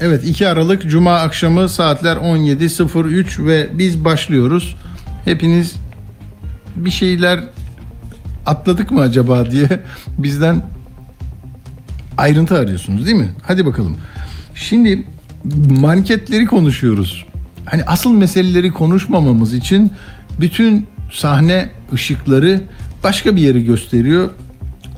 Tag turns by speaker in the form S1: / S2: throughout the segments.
S1: Evet 2 Aralık Cuma akşamı saatler 17.03 ve biz başlıyoruz. Hepiniz bir şeyler atladık mı acaba diye bizden ayrıntı arıyorsunuz değil mi? Hadi bakalım. Şimdi marketleri konuşuyoruz. Hani asıl meseleleri konuşmamamız için bütün sahne ışıkları başka bir yeri gösteriyor.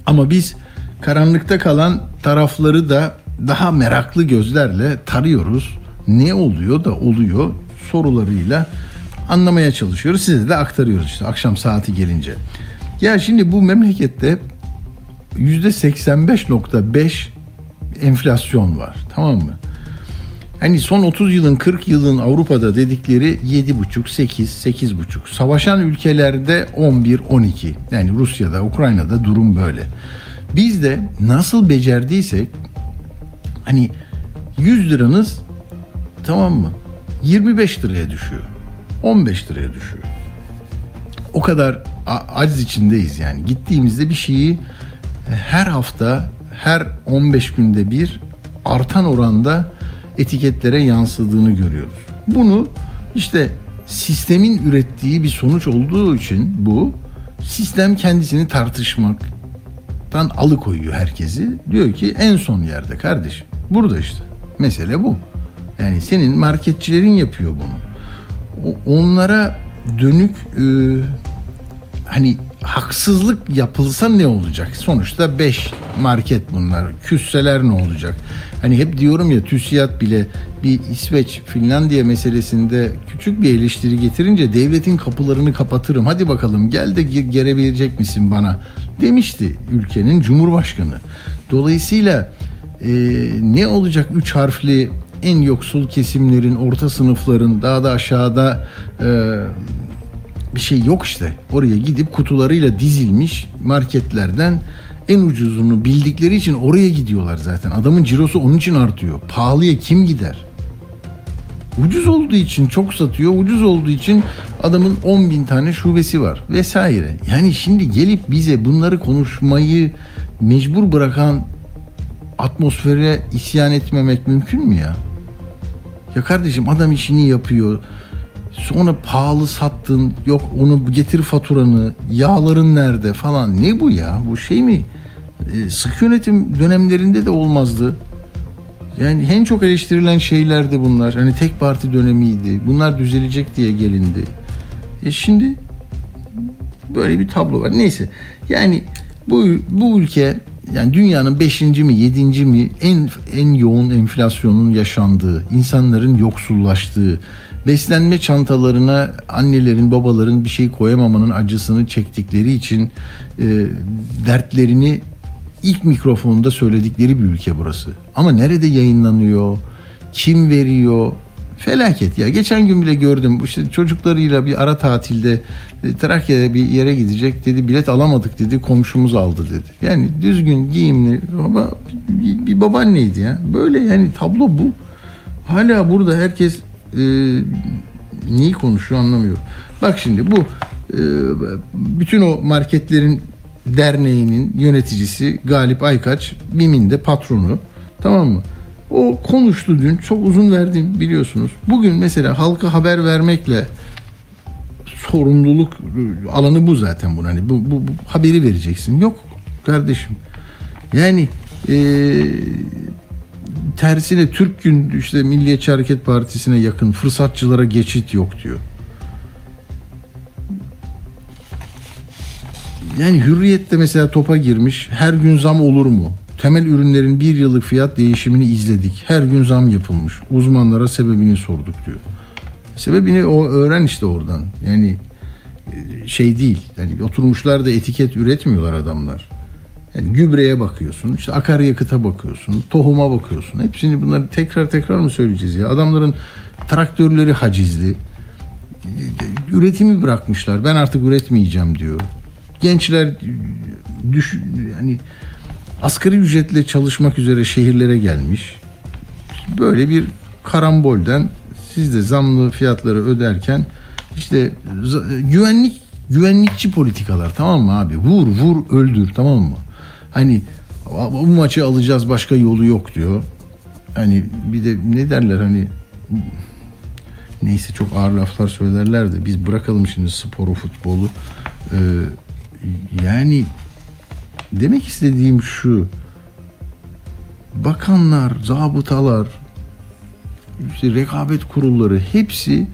S1: Ama biz karanlıkta kalan tarafları da daha meraklı gözlerle tarıyoruz. Ne oluyor da oluyor sorularıyla anlamaya çalışıyoruz. Size de aktarıyoruz işte akşam saati gelince. Ya şimdi bu memlekette %85.5 enflasyon var. Tamam mı? Hani son 30 yılın 40 yılın Avrupa'da dedikleri 7,5 8 8,5. Savaşan ülkelerde 11 12. Yani Rusya'da, Ukrayna'da durum böyle. Biz de nasıl becerdiysek hani 100 liranız tamam mı? 25 liraya düşüyor. 15 liraya düşüyor. O kadar aciz içindeyiz yani. Gittiğimizde bir şeyi her hafta, her 15 günde bir artan oranda etiketlere yansıdığını görüyoruz. Bunu işte sistemin ürettiği bir sonuç olduğu için bu sistem kendisini tartışmaktan alıkoyuyor herkesi. Diyor ki en son yerde kardeşim. Burada işte. Mesele bu. Yani senin marketçilerin yapıyor bunu. Onlara dönük e, hani haksızlık yapılsa ne olacak? Sonuçta 5 market bunlar. Küsseler ne olacak? Hani hep diyorum ya TÜSİAD bile bir İsveç, Finlandiya meselesinde küçük bir eleştiri getirince devletin kapılarını kapatırım. Hadi bakalım gel de ge- gelebilecek misin bana demişti ülkenin cumhurbaşkanı. Dolayısıyla e, ne olacak üç harfli en yoksul kesimlerin, orta sınıfların daha da aşağıda e, bir şey yok işte. Oraya gidip kutularıyla dizilmiş marketlerden en ucuzunu bildikleri için oraya gidiyorlar zaten. Adamın cirosu onun için artıyor. Pahalıya kim gider? Ucuz olduğu için çok satıyor. Ucuz olduğu için adamın 10 bin tane şubesi var vesaire. Yani şimdi gelip bize bunları konuşmayı mecbur bırakan atmosfere isyan etmemek mümkün mü ya? Ya kardeşim adam işini yapıyor. Sonra pahalı sattın. Yok onu getir faturanı. Yağların nerede falan. Ne bu ya? Bu şey mi? Ee, sık yönetim dönemlerinde de olmazdı. Yani en çok eleştirilen şeyler de bunlar. Hani tek parti dönemiydi. Bunlar düzelecek diye gelindi. E şimdi böyle bir tablo var. Neyse. Yani bu bu ülke yani dünyanın 5. mi 7. mi en en yoğun enflasyonun yaşandığı, insanların yoksullaştığı, beslenme çantalarına annelerin, babaların bir şey koyamamanın acısını çektikleri için e, dertlerini ilk mikrofonda söyledikleri bir ülke burası. Ama nerede yayınlanıyor? Kim veriyor? Felaket ya. Geçen gün bile gördüm. İşte çocuklarıyla bir ara tatilde Trakya'ya bir yere gidecek dedi. Bilet alamadık dedi. Komşumuz aldı dedi. Yani düzgün giyimli baba bir, bir babaanneydi ya. Böyle yani tablo bu. Hala burada herkes e, neyi konuşuyor anlamıyorum. Bak şimdi bu e, bütün o marketlerin derneğinin yöneticisi Galip Aykaç, BİM'in de patronu. Tamam mı? O konuştu dün. Çok uzun verdim biliyorsunuz. Bugün mesela halka haber vermekle sorumluluk e, alanı bu zaten bunun. Hani bu, bu, bu haberi vereceksin. Yok kardeşim. Yani e, tersine Türk Gün işte Milliyetçi Hareket Partisi'ne yakın fırsatçılara geçit yok diyor. Yani hürriyette mesela topa girmiş. Her gün zam olur mu? Temel ürünlerin bir yıllık fiyat değişimini izledik. Her gün zam yapılmış. Uzmanlara sebebini sorduk diyor. Sebebini o öğren işte oradan. Yani e, şey değil. Yani oturmuşlar da etiket üretmiyorlar adamlar. Yani gübreye bakıyorsun, işte akaryakıta bakıyorsun, tohuma bakıyorsun. Hepsini bunları tekrar tekrar mı söyleyeceğiz ya? Adamların traktörleri hacizli. Üretimi bırakmışlar. Ben artık üretmeyeceğim diyor. Gençler düş yani asgari ücretle çalışmak üzere şehirlere gelmiş. Böyle bir karambolden siz de zamlı fiyatları öderken işte güvenlik güvenlikçi politikalar tamam mı abi? Vur vur öldür tamam mı? Hani bu maçı alacağız başka yolu yok diyor. hani bir de ne derler hani neyse çok ağır laflar söylerler de biz bırakalım şimdi sporu futbolu Ee, yani demek istediğim şu bakanlar zabıtalar işte rekabet kurulları hepsi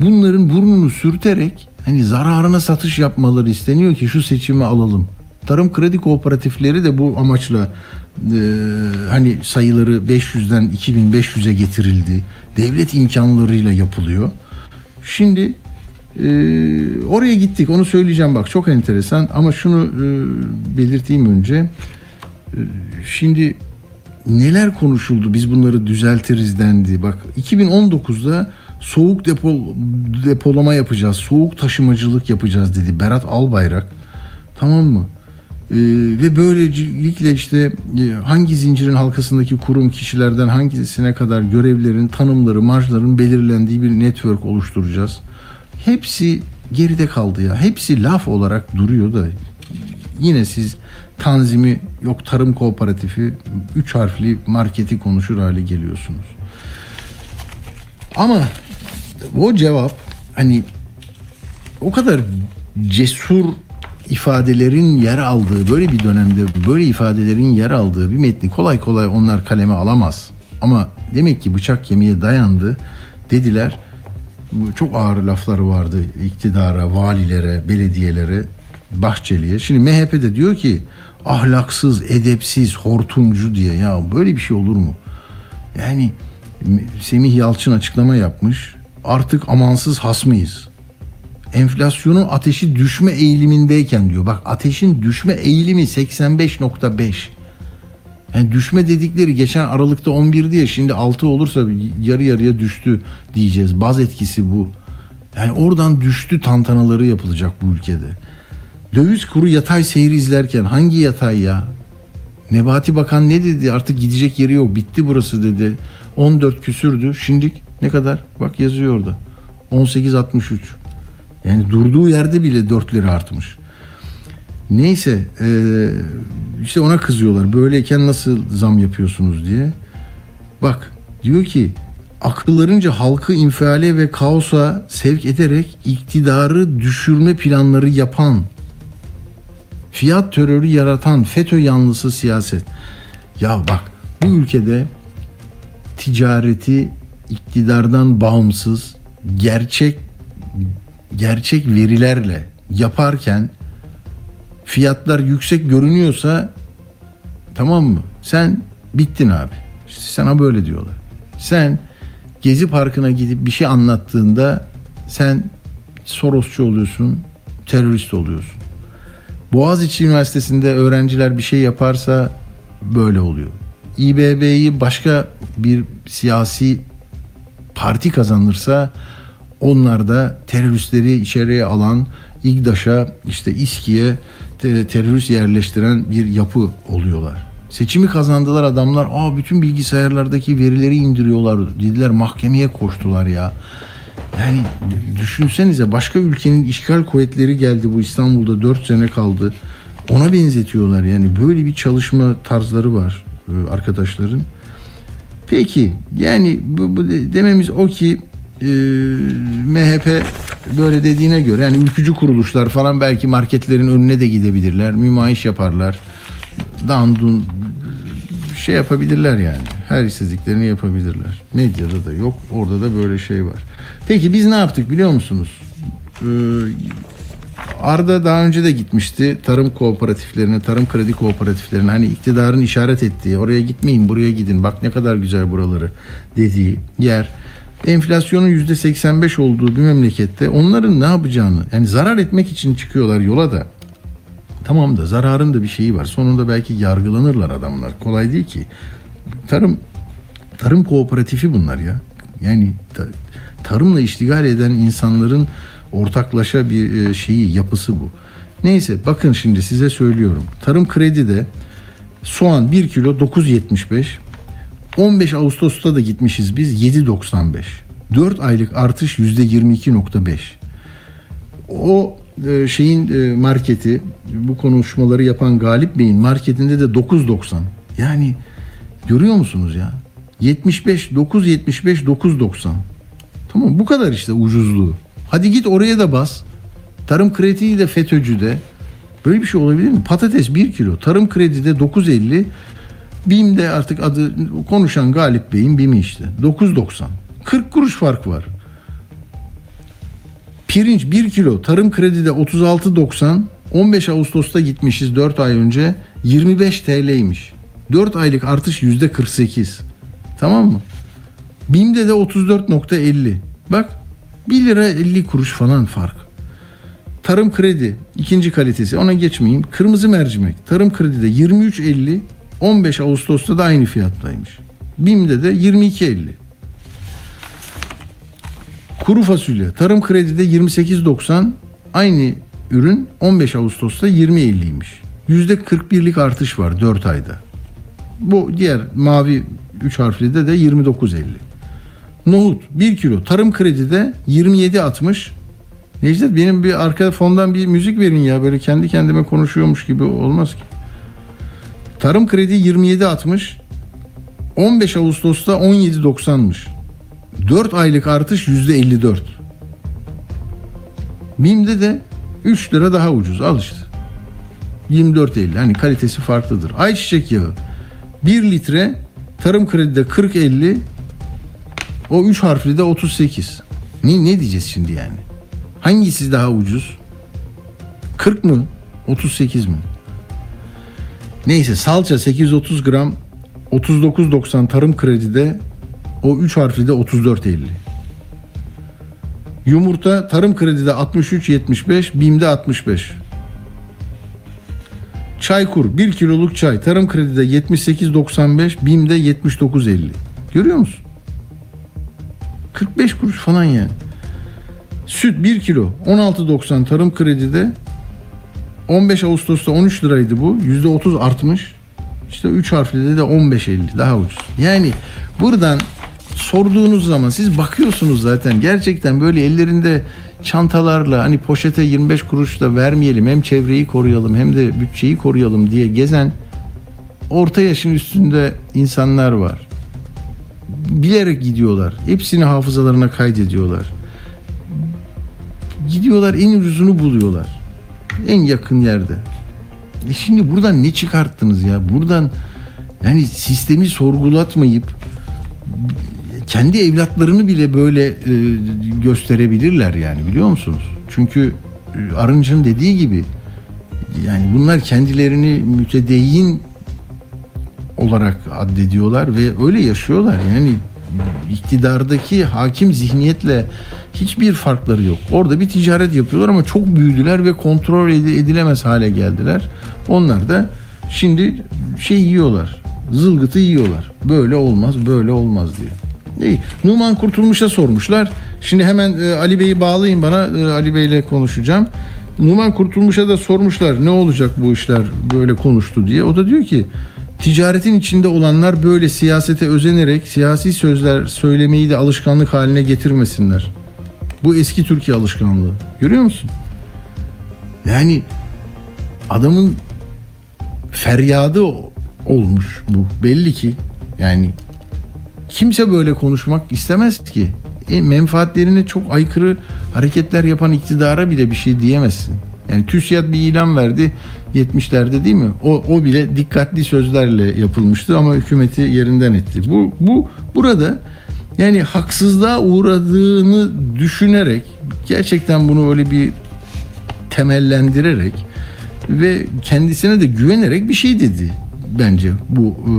S1: bunların burnunu sürterek hani zararına satış yapmaları isteniyor ki şu seçimi alalım. Tarım kredi kooperatifleri de bu amaçla e, hani sayıları 500'den 2500'e getirildi. Devlet imkanlarıyla yapılıyor. Şimdi e, oraya gittik onu söyleyeceğim bak çok enteresan ama şunu e, belirteyim önce. E, şimdi neler konuşuldu biz bunları düzeltiriz dendi. Bak 2019'da soğuk depo, depolama yapacağız, soğuk taşımacılık yapacağız dedi Berat Albayrak. Tamam mı? Ee, ve böylelikle işte e, hangi zincirin halkasındaki kurum kişilerden hangisine kadar görevlerin, tanımları, marjların belirlendiği bir network oluşturacağız. Hepsi geride kaldı ya. Hepsi laf olarak duruyor da yine siz tanzimi yok tarım kooperatifi üç harfli marketi konuşur hale geliyorsunuz. Ama o cevap hani o kadar cesur ifadelerin yer aldığı böyle bir dönemde böyle ifadelerin yer aldığı bir metni kolay kolay onlar kaleme alamaz. Ama demek ki bıçak kemiğe dayandı dediler. Çok ağır lafları vardı iktidara, valilere, belediyelere, Bahçeli'ye. Şimdi MHP de diyor ki ahlaksız, edepsiz, hortumcu diye. Ya böyle bir şey olur mu? Yani Semih Yalçın açıklama yapmış. Artık amansız hasmıyız. Enflasyonun ateşi düşme eğilimindeyken diyor. Bak ateşin düşme eğilimi 85.5. Yani düşme dedikleri geçen Aralık'ta 11 diye şimdi 6 olursa yarı yarıya düştü diyeceğiz. Baz etkisi bu. Yani oradan düştü tantanaları yapılacak bu ülkede. Döviz kuru yatay seyir izlerken hangi yatay ya? Nebati Bakan ne dedi? Artık gidecek yeri yok. Bitti burası dedi. 14 küsürdü. Şimdi ne kadar? Bak yazıyor orada. 18.63. Yani durduğu yerde bile 4 lira artmış. Neyse işte ona kızıyorlar. Böyleyken nasıl zam yapıyorsunuz diye. Bak diyor ki akıllarınca halkı infiale ve kaosa sevk ederek iktidarı düşürme planları yapan fiyat terörü yaratan FETÖ yanlısı siyaset. Ya bak bu ülkede ticareti iktidardan bağımsız gerçek gerçek verilerle yaparken fiyatlar yüksek görünüyorsa tamam mı? Sen bittin abi. Sana böyle diyorlar. Sen Gezi Parkı'na gidip bir şey anlattığında sen Sorosçu oluyorsun, terörist oluyorsun. Boğaziçi Üniversitesi'nde öğrenciler bir şey yaparsa böyle oluyor. İBB'yi başka bir siyasi parti kazanırsa onlar da teröristleri içeriye alan İGDAŞ'a işte İSKİ'ye terörist yerleştiren bir yapı oluyorlar. Seçimi kazandılar adamlar. Aa bütün bilgisayarlardaki verileri indiriyorlar dediler mahkemeye koştular ya. Yani düşünsenize başka ülkenin işgal kuvvetleri geldi bu İstanbul'da 4 sene kaldı. Ona benzetiyorlar yani böyle bir çalışma tarzları var e, arkadaşların. Peki yani bu, bu dememiz o ki e, MHP böyle dediğine göre yani ülkücü kuruluşlar falan belki marketlerin önüne de gidebilirler. Mümayiş yaparlar. Dandun şey yapabilirler yani. Her istediklerini yapabilirler. Medyada da yok. Orada da böyle şey var. Peki biz ne yaptık biliyor musunuz? Ee, Arda daha önce de gitmişti. Tarım kooperatiflerine, tarım kredi kooperatiflerine hani iktidarın işaret ettiği oraya gitmeyin buraya gidin bak ne kadar güzel buraları dediği yer. Enflasyonun yüzde 85 olduğu bir memlekette onların ne yapacağını yani zarar etmek için çıkıyorlar yola da Tamam da zararın da bir şeyi var. Sonunda belki yargılanırlar adamlar. Kolay değil ki. Tarım tarım kooperatifi bunlar ya. Yani tarımla iştigal eden insanların ortaklaşa bir e, şeyi yapısı bu. Neyse bakın şimdi size söylüyorum. Tarım kredide soğan 1 kilo 9.75. 15 Ağustos'ta da gitmişiz biz 7.95. 4 aylık artış %22.5. O şeyin e, marketi bu konuşmaları yapan Galip Bey'in marketinde de 9.90. Yani görüyor musunuz ya? 75 975 990. Tamam bu kadar işte ucuzluğu. Hadi git oraya da bas. Tarım krediyi de FETÖ'cüde. Böyle bir şey olabilir mi? Patates 1 kilo. Tarım kredide 9.50. BİM'de artık adı konuşan Galip Bey'in BİM'i işte. 9.90. 40 kuruş fark var. Pirinç 1 kilo. Tarım kredide 36.90. 15 Ağustos'ta gitmişiz 4 ay önce. 25 TL'ymiş. 4 aylık artış %48. Tamam mı? BİM'de de 34.50. Bak 1 lira 50 kuruş falan fark. Tarım kredi ikinci kalitesi ona geçmeyeyim. Kırmızı mercimek tarım kredide 23.50 15 Ağustos'ta da aynı fiyattaymış. BİM'de de 22.50. Kuru fasulye tarım kredide 28.90 aynı ürün 15 Ağustos'ta 20.50'ymiş. %41'lik artış var 4 ayda. Bu diğer mavi 3 harfli de 29.50. Nohut 1 kilo tarım kredide 27.60 Necdet benim bir arka fondan bir müzik verin ya böyle kendi kendime konuşuyormuş gibi olmaz ki. Tarım kredi 27.60 15 Ağustos'ta 17.90'mış. 4 aylık artış %54. BİM'de de 3 lira daha ucuz al işte. 24.50 hani kalitesi farklıdır. Ayçiçek yağı 1 litre tarım kredide 40.50 o 3 harfli de 38. Ne, ne diyeceğiz şimdi yani? Hangisi daha ucuz? 40 mı? 38 mi? Neyse salça 830 gram 39.90 tarım kredide o 3 harfli de 34.50. Yumurta tarım kredide 63.75 BİM'de 65. Çaykur 1 kiloluk çay tarım kredide 78.95 BİM'de 79.50. Görüyor musun? 45 kuruş falan yani. Süt 1 kilo 16.90 tarım kredide 15 Ağustos'ta 13 liraydı bu. %30 artmış. İşte 3 harfli de 15.50 daha ucuz. Yani buradan sorduğunuz zaman siz bakıyorsunuz zaten gerçekten böyle ellerinde çantalarla hani poşete 25 kuruş da vermeyelim hem çevreyi koruyalım hem de bütçeyi koruyalım diye gezen orta yaşın üstünde insanlar var. Bilerek gidiyorlar. Hepsini hafızalarına kaydediyorlar. Gidiyorlar en ucuzunu buluyorlar. En yakın yerde. E şimdi buradan ne çıkarttınız ya? Buradan yani sistemi sorgulatmayıp kendi evlatlarını bile böyle e, gösterebilirler yani biliyor musunuz? Çünkü e, Arınç'ın dediği gibi yani bunlar kendilerini mütedeyyin olarak addediyorlar ve öyle yaşıyorlar. Yani iktidardaki hakim zihniyetle hiçbir farkları yok. Orada bir ticaret yapıyorlar ama çok büyüdüler ve kontrol edilemez hale geldiler. Onlar da şimdi şey yiyorlar. Zılgıtı yiyorlar. Böyle olmaz, böyle olmaz diye. İyi. Numan Kurtulmuş'a sormuşlar. Şimdi hemen e, Ali Bey'i bağlayın bana. E, Ali Bey'le konuşacağım. Numan Kurtulmuş'a da sormuşlar ne olacak bu işler böyle konuştu diye. O da diyor ki ticaretin içinde olanlar böyle siyasete özenerek siyasi sözler söylemeyi de alışkanlık haline getirmesinler. Bu eski Türkiye alışkanlığı. Görüyor musun? Yani adamın feryadı olmuş bu. Belli ki yani kimse böyle konuşmak istemez ki. E, menfaatlerine çok aykırı hareketler yapan iktidara bile bir şey diyemezsin. Yani TÜSİAD bir ilan verdi 70'lerde değil mi? O, o bile dikkatli sözlerle yapılmıştı ama hükümeti yerinden etti. Bu, bu burada yani haksızlığa uğradığını düşünerek gerçekten bunu öyle bir temellendirerek ve kendisine de güvenerek bir şey dedi bence bu e,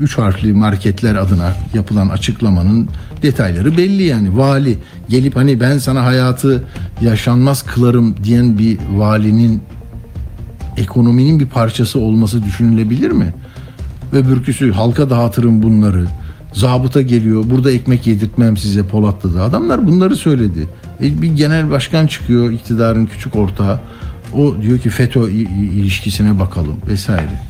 S1: üç harfli marketler adına yapılan açıklamanın detayları belli yani vali gelip hani ben sana hayatı yaşanmaz kılarım diyen bir valinin ekonominin bir parçası olması düşünülebilir mi? Ve bürküsü halka dağıtırım bunları Zabıta geliyor. Burada ekmek yedirtmem size Polatlı'da. Adamlar bunları söyledi. E, bir genel başkan çıkıyor iktidarın küçük ortağı. O diyor ki FETÖ ilişkisine bakalım vesaire.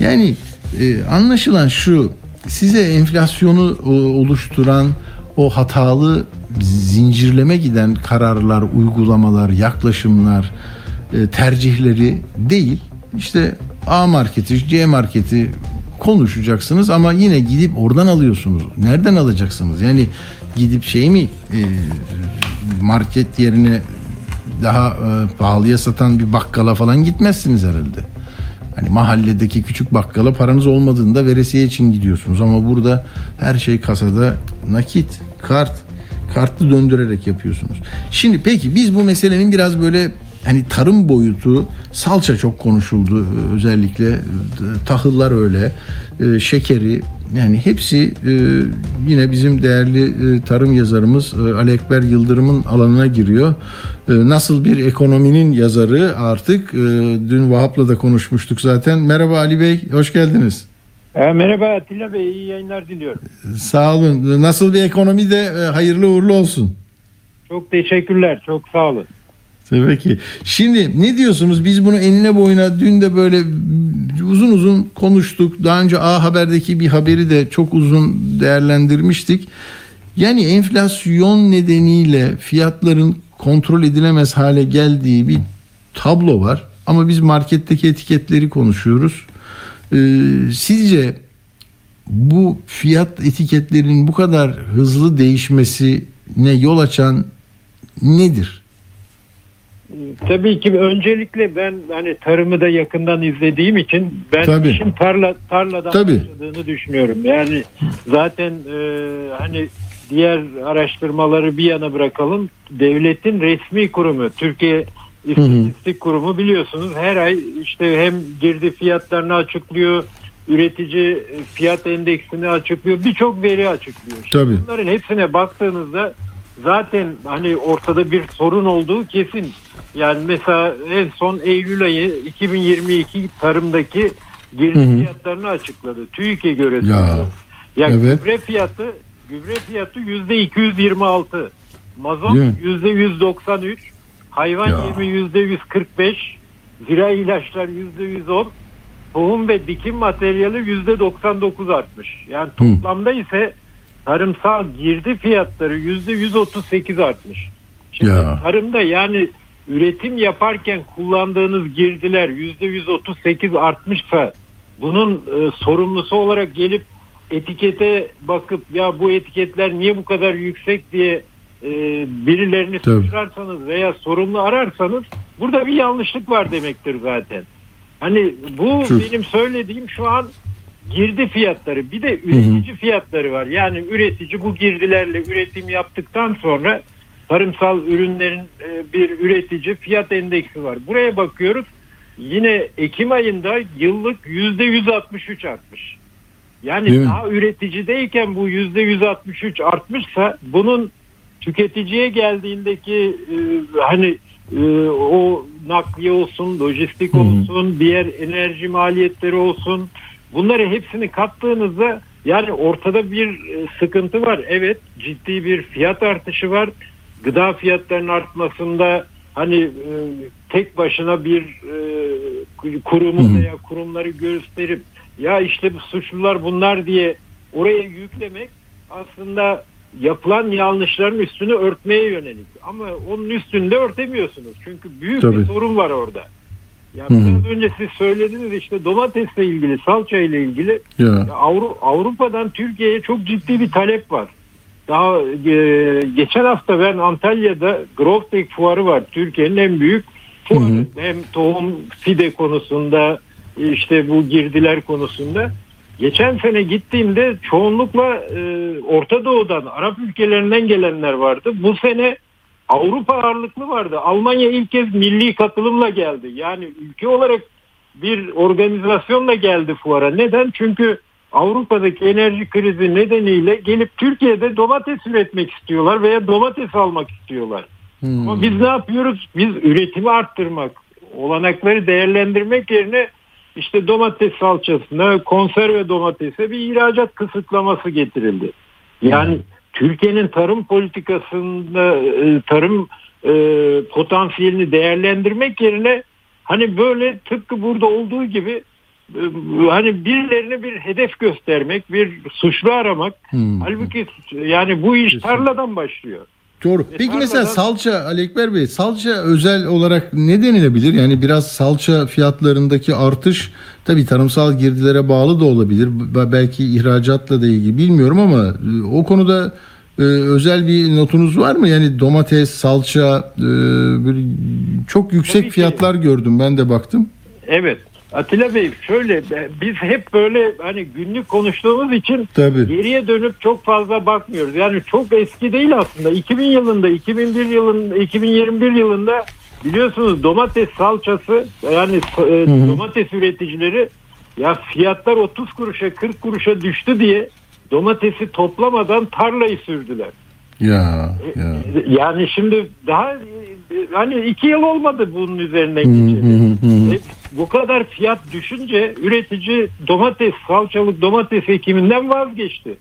S1: Yani e, anlaşılan şu size enflasyonu e, oluşturan o hatalı zincirleme giden kararlar, uygulamalar, yaklaşımlar, e, tercihleri değil. İşte A marketi, C marketi konuşacaksınız ama yine gidip oradan alıyorsunuz. Nereden alacaksınız? Yani gidip şey mi e, market yerine daha e, pahalıya satan bir bakkala falan gitmezsiniz herhalde. Hani mahalledeki küçük bakkala paranız olmadığında veresiye için gidiyorsunuz ama burada her şey kasada nakit, kart, kartlı döndürerek yapıyorsunuz. Şimdi peki biz bu meselenin biraz böyle hani tarım boyutu salça çok konuşuldu özellikle e, tahıllar öyle e, şekeri yani hepsi e, yine bizim değerli tarım yazarımız Ali Ekber Yıldırım'ın alanına giriyor. Nasıl bir ekonominin yazarı artık dün Vahap'la da konuşmuştuk zaten. Merhaba Ali Bey, hoş geldiniz.
S2: E, merhaba Atilla Bey, iyi yayınlar diliyorum.
S1: Sağ olun. Nasıl bir ekonomi de hayırlı uğurlu olsun.
S2: Çok teşekkürler, çok sağ olun.
S1: Tabii ki. Şimdi ne diyorsunuz? Biz bunu enine boyuna dün de böyle uzun uzun konuştuk. Daha önce A Haber'deki bir haberi de çok uzun değerlendirmiştik. Yani enflasyon nedeniyle fiyatların kontrol edilemez hale geldiği bir tablo var. Ama biz marketteki etiketleri konuşuyoruz. Ee, sizce bu fiyat etiketlerinin bu kadar hızlı değişmesine yol açan nedir?
S2: Tabii ki öncelikle ben hani tarımı da yakından izlediğim için ben Tabii. işin tarla tarladan Tabii. başladığını düşünüyorum. Yani zaten e, hani diğer araştırmaları bir yana bırakalım. Devletin resmi kurumu Türkiye İstatistik Kurumu biliyorsunuz her ay işte hem girdi fiyatlarını açıklıyor, üretici fiyat endeksini açıklıyor, birçok veri açıklıyor. Tabii. Bunların hepsine baktığınızda zaten hani ortada bir sorun olduğu kesin. Yani mesela en son Eylül ayı 2022 tarımdaki girdi fiyatlarını açıkladı. TÜİK'e göre. Ya, yani evet. gübre fiyatı gübre fiyatı yüzde 226. Mazot yüzde 193. Hayvan ya. yemi yüzde 145. Zira ilaçlar yüzde 110. Tohum ve dikim materyali yüzde 99 artmış. Yani toplamda ise tarımsal girdi fiyatları yüzde 138 artmış. Şimdi ya. tarımda yani üretim yaparken kullandığınız girdiler yüzde 138 artmışsa bunun e, sorumlusu olarak gelip etikete bakıp ya bu etiketler niye bu kadar yüksek diye e, birilerini suçlarsanız veya sorumlu ararsanız burada bir yanlışlık var demektir zaten. Hani bu Şu. benim söylediğim şu an girdi fiyatları bir de üretici Hı-hı. fiyatları var. Yani üretici bu girdilerle üretim yaptıktan sonra tarımsal ürünlerin e, bir üretici fiyat endeksi var. Buraya bakıyoruz. Yine Ekim ayında yıllık yüzde 163 artmış. Yani Değil daha mi? üreticideyken bu yüzde 163 artmışsa bunun tüketiciye geldiğindeki e, hani e, o nakliye olsun, lojistik olsun, Hı-hı. diğer enerji maliyetleri olsun, Bunları hepsini kattığınızda yani ortada bir sıkıntı var. Evet ciddi bir fiyat artışı var. Gıda fiyatlarının artmasında hani e, tek başına bir e, kurumu veya kurumları gösterip ya işte bu suçlular bunlar diye oraya yüklemek aslında yapılan yanlışların üstünü örtmeye yönelik. Ama onun üstünde örtemiyorsunuz. Çünkü büyük Tabii. bir sorun var orada. Ya biraz önce siz söylediniz işte domatesle ilgili, salça ile ilgili ya. Avru, Avrupa'dan Türkiye'ye çok ciddi bir talep var. Daha e, geçen hafta ben Antalya'da Growtech fuarı var. Türkiye'nin en büyük fuarı. Hem tohum fide konusunda işte bu girdiler konusunda. Geçen sene gittiğimde çoğunlukla e, Orta Doğu'dan, Arap ülkelerinden gelenler vardı. Bu sene Avrupa ağırlıklı vardı. Almanya ilk kez milli katılımla geldi. Yani ülke olarak bir organizasyonla geldi fuara. Neden? Çünkü Avrupa'daki enerji krizi nedeniyle gelip Türkiye'de domates üretmek istiyorlar veya domates almak istiyorlar. Hmm. Ama biz ne yapıyoruz? Biz üretimi arttırmak, olanakları değerlendirmek yerine işte domates salçasına, konserve domatese bir ihracat kısıtlaması getirildi. Yani hmm. Türkiye'nin tarım politikasında e, tarım e, potansiyelini değerlendirmek yerine hani böyle tıpkı burada olduğu gibi hani birilerine bir hedef göstermek, bir suçlu aramak. Hmm. Halbuki yani bu iş tarladan başlıyor.
S1: Doğru. E, Peki mesela salça Ali Ekber Bey salça özel olarak ne denilebilir? Yani biraz salça fiyatlarındaki artış tabii tarımsal girdilere bağlı da olabilir. Belki ihracatla da ilgili bilmiyorum ama e, o konuda e, özel bir notunuz var mı? Yani domates, salça e, böyle çok yüksek tabii fiyatlar ki. gördüm ben de baktım.
S2: Evet. Atilla Bey şöyle biz hep böyle hani günlük konuştuğumuz için Tabii. geriye dönüp çok fazla bakmıyoruz. Yani çok eski değil aslında. 2000 yılında, 2001 yılında, 2021 yılında biliyorsunuz domates salçası yani e, domates üreticileri ya fiyatlar 30 kuruşa 40 kuruşa düştü diye domatesi toplamadan tarlayı sürdüler.
S1: Ya, ya.
S2: Yani şimdi daha hani iki yıl olmadı bunun üzerine geçeli. Bu kadar fiyat düşünce üretici domates, salçalık domates ekiminden vazgeçti.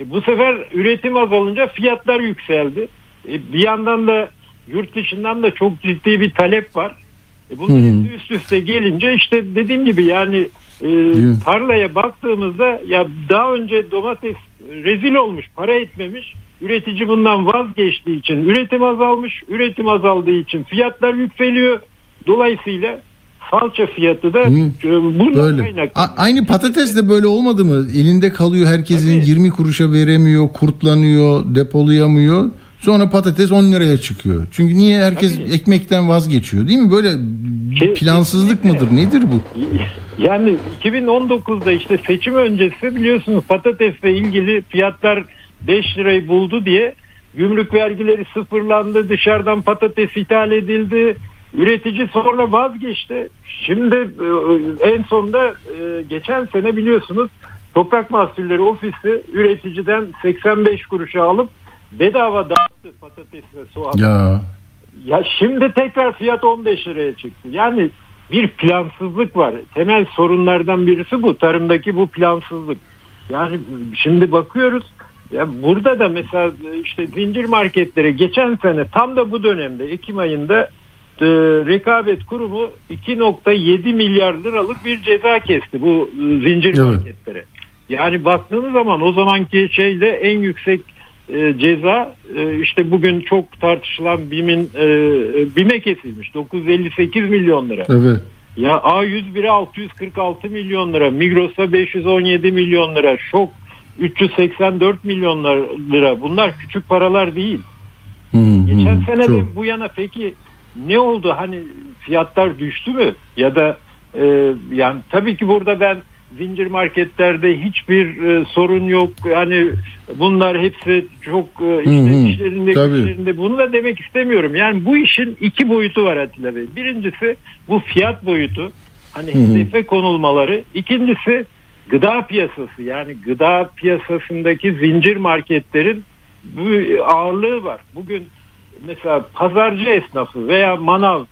S2: E, bu sefer üretim azalınca fiyatlar yükseldi. E, bir yandan da yurt dışından da çok ciddi bir talep var. E, bunun üst üste gelince işte dediğim gibi yani e, tarlaya baktığımızda ya daha önce domates rezil olmuş, para etmemiş. Üretici bundan vazgeçtiği için üretim azalmış, üretim azaldığı için fiyatlar yükseliyor. Dolayısıyla salça fiyatı da
S1: Hı, bundan kaynaklı. Aynı patates de böyle olmadı mı? Elinde kalıyor herkesin Tabii. 20 kuruşa veremiyor, kurtlanıyor, depolayamıyor. Sonra patates 10 liraya çıkıyor. Çünkü niye herkes Tabii. ekmekten vazgeçiyor değil mi? Böyle şey, plansızlık mıdır? Nedir bu?
S2: Yani 2019'da işte seçim öncesi biliyorsunuz patatesle ilgili fiyatlar 5 lirayı buldu diye gümrük vergileri sıfırlandı. Dışarıdan patates ithal edildi. Üretici sonra vazgeçti. Şimdi e, en sonunda e, geçen sene biliyorsunuz Toprak Mahsulleri Ofisi üreticiden 85 kuruşa alıp bedava dağıttı patates ve soğan. Ya. Ya şimdi tekrar fiyat 15 liraya çıktı. Yani bir plansızlık var. Temel sorunlardan birisi bu. Tarımdaki bu plansızlık. Yani şimdi bakıyoruz ya burada da mesela işte zincir marketlere geçen sene tam da bu dönemde Ekim ayında e, rekabet kurumu 2.7 milyar liralık bir ceza kesti bu e, zincir evet. marketlere. Yani baktığınız zaman o zamanki şeyle en yüksek e, ceza e, işte bugün çok tartışılan BİM'in e, BİM'e kesilmiş 958 milyon lira. Evet. Ya A101'e 646 milyon lira, Migros'a 517 milyon lira, Şok 384 milyon lira. Bunlar küçük paralar değil. Hmm, Geçen hmm, sene de bu yana peki ne oldu? Hani fiyatlar düştü mü? Ya da e, yani tabii ki burada ben zincir marketlerde hiçbir e, sorun yok. Yani bunlar hepsi çok e, işte işlerinde, işlerinde bunu da demek istemiyorum. Yani bu işin iki boyutu var Atilla Bey. Birincisi bu fiyat boyutu. Hani hedefe konulmaları. İkincisi gıda piyasası yani gıda piyasasındaki zincir marketlerin bu ağırlığı var. Bugün mesela pazarcı esnafı veya manav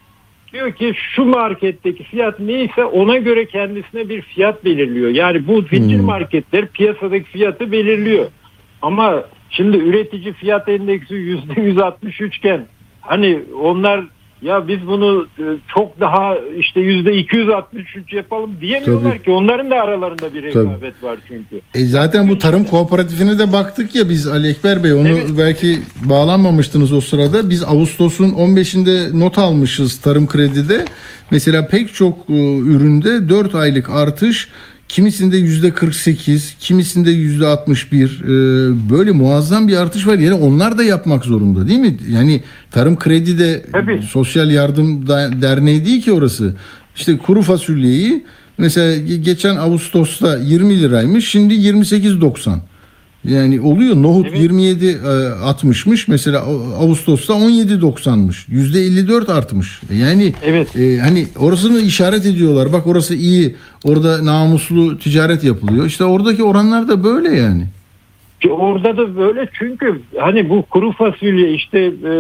S2: diyor ki şu marketteki fiyat neyse ona göre kendisine bir fiyat belirliyor. Yani bu zincir hmm. marketler piyasadaki fiyatı belirliyor. Ama şimdi üretici fiyat endeksi yüzde 163 iken hani onlar ya biz bunu e, çok daha işte yüzde 263 yapalım diyemiyorlar Tabii. ki. Onların da aralarında bir rekabet Tabii. var çünkü.
S1: E zaten bu tarım kooperatifine de baktık ya biz Ali Ekber Bey onu evet. belki bağlanmamıştınız o sırada. Biz Ağustos'un 15'inde not almışız tarım kredide. Mesela pek çok e, üründe 4 aylık artış Kimisinde yüzde 48, kimisinde yüzde 61 e, böyle muazzam bir artış var. Yani onlar da yapmak zorunda değil mi? Yani Tarım Kredi de Tabii. Sosyal Yardım Derneği değil ki orası. İşte kuru fasulyeyi mesela geçen Ağustos'ta 20 liraymış şimdi 28.90. Yani oluyor nohut evet. 27 e, 60'mış mesela Ağustos'ta 17.90'mış. %54 artmış. Yani evet. e, hani orasını işaret ediyorlar. Bak orası iyi. Orada namuslu ticaret yapılıyor. İşte oradaki oranlar da böyle yani.
S2: Orada da böyle çünkü hani bu kuru fasulye işte e,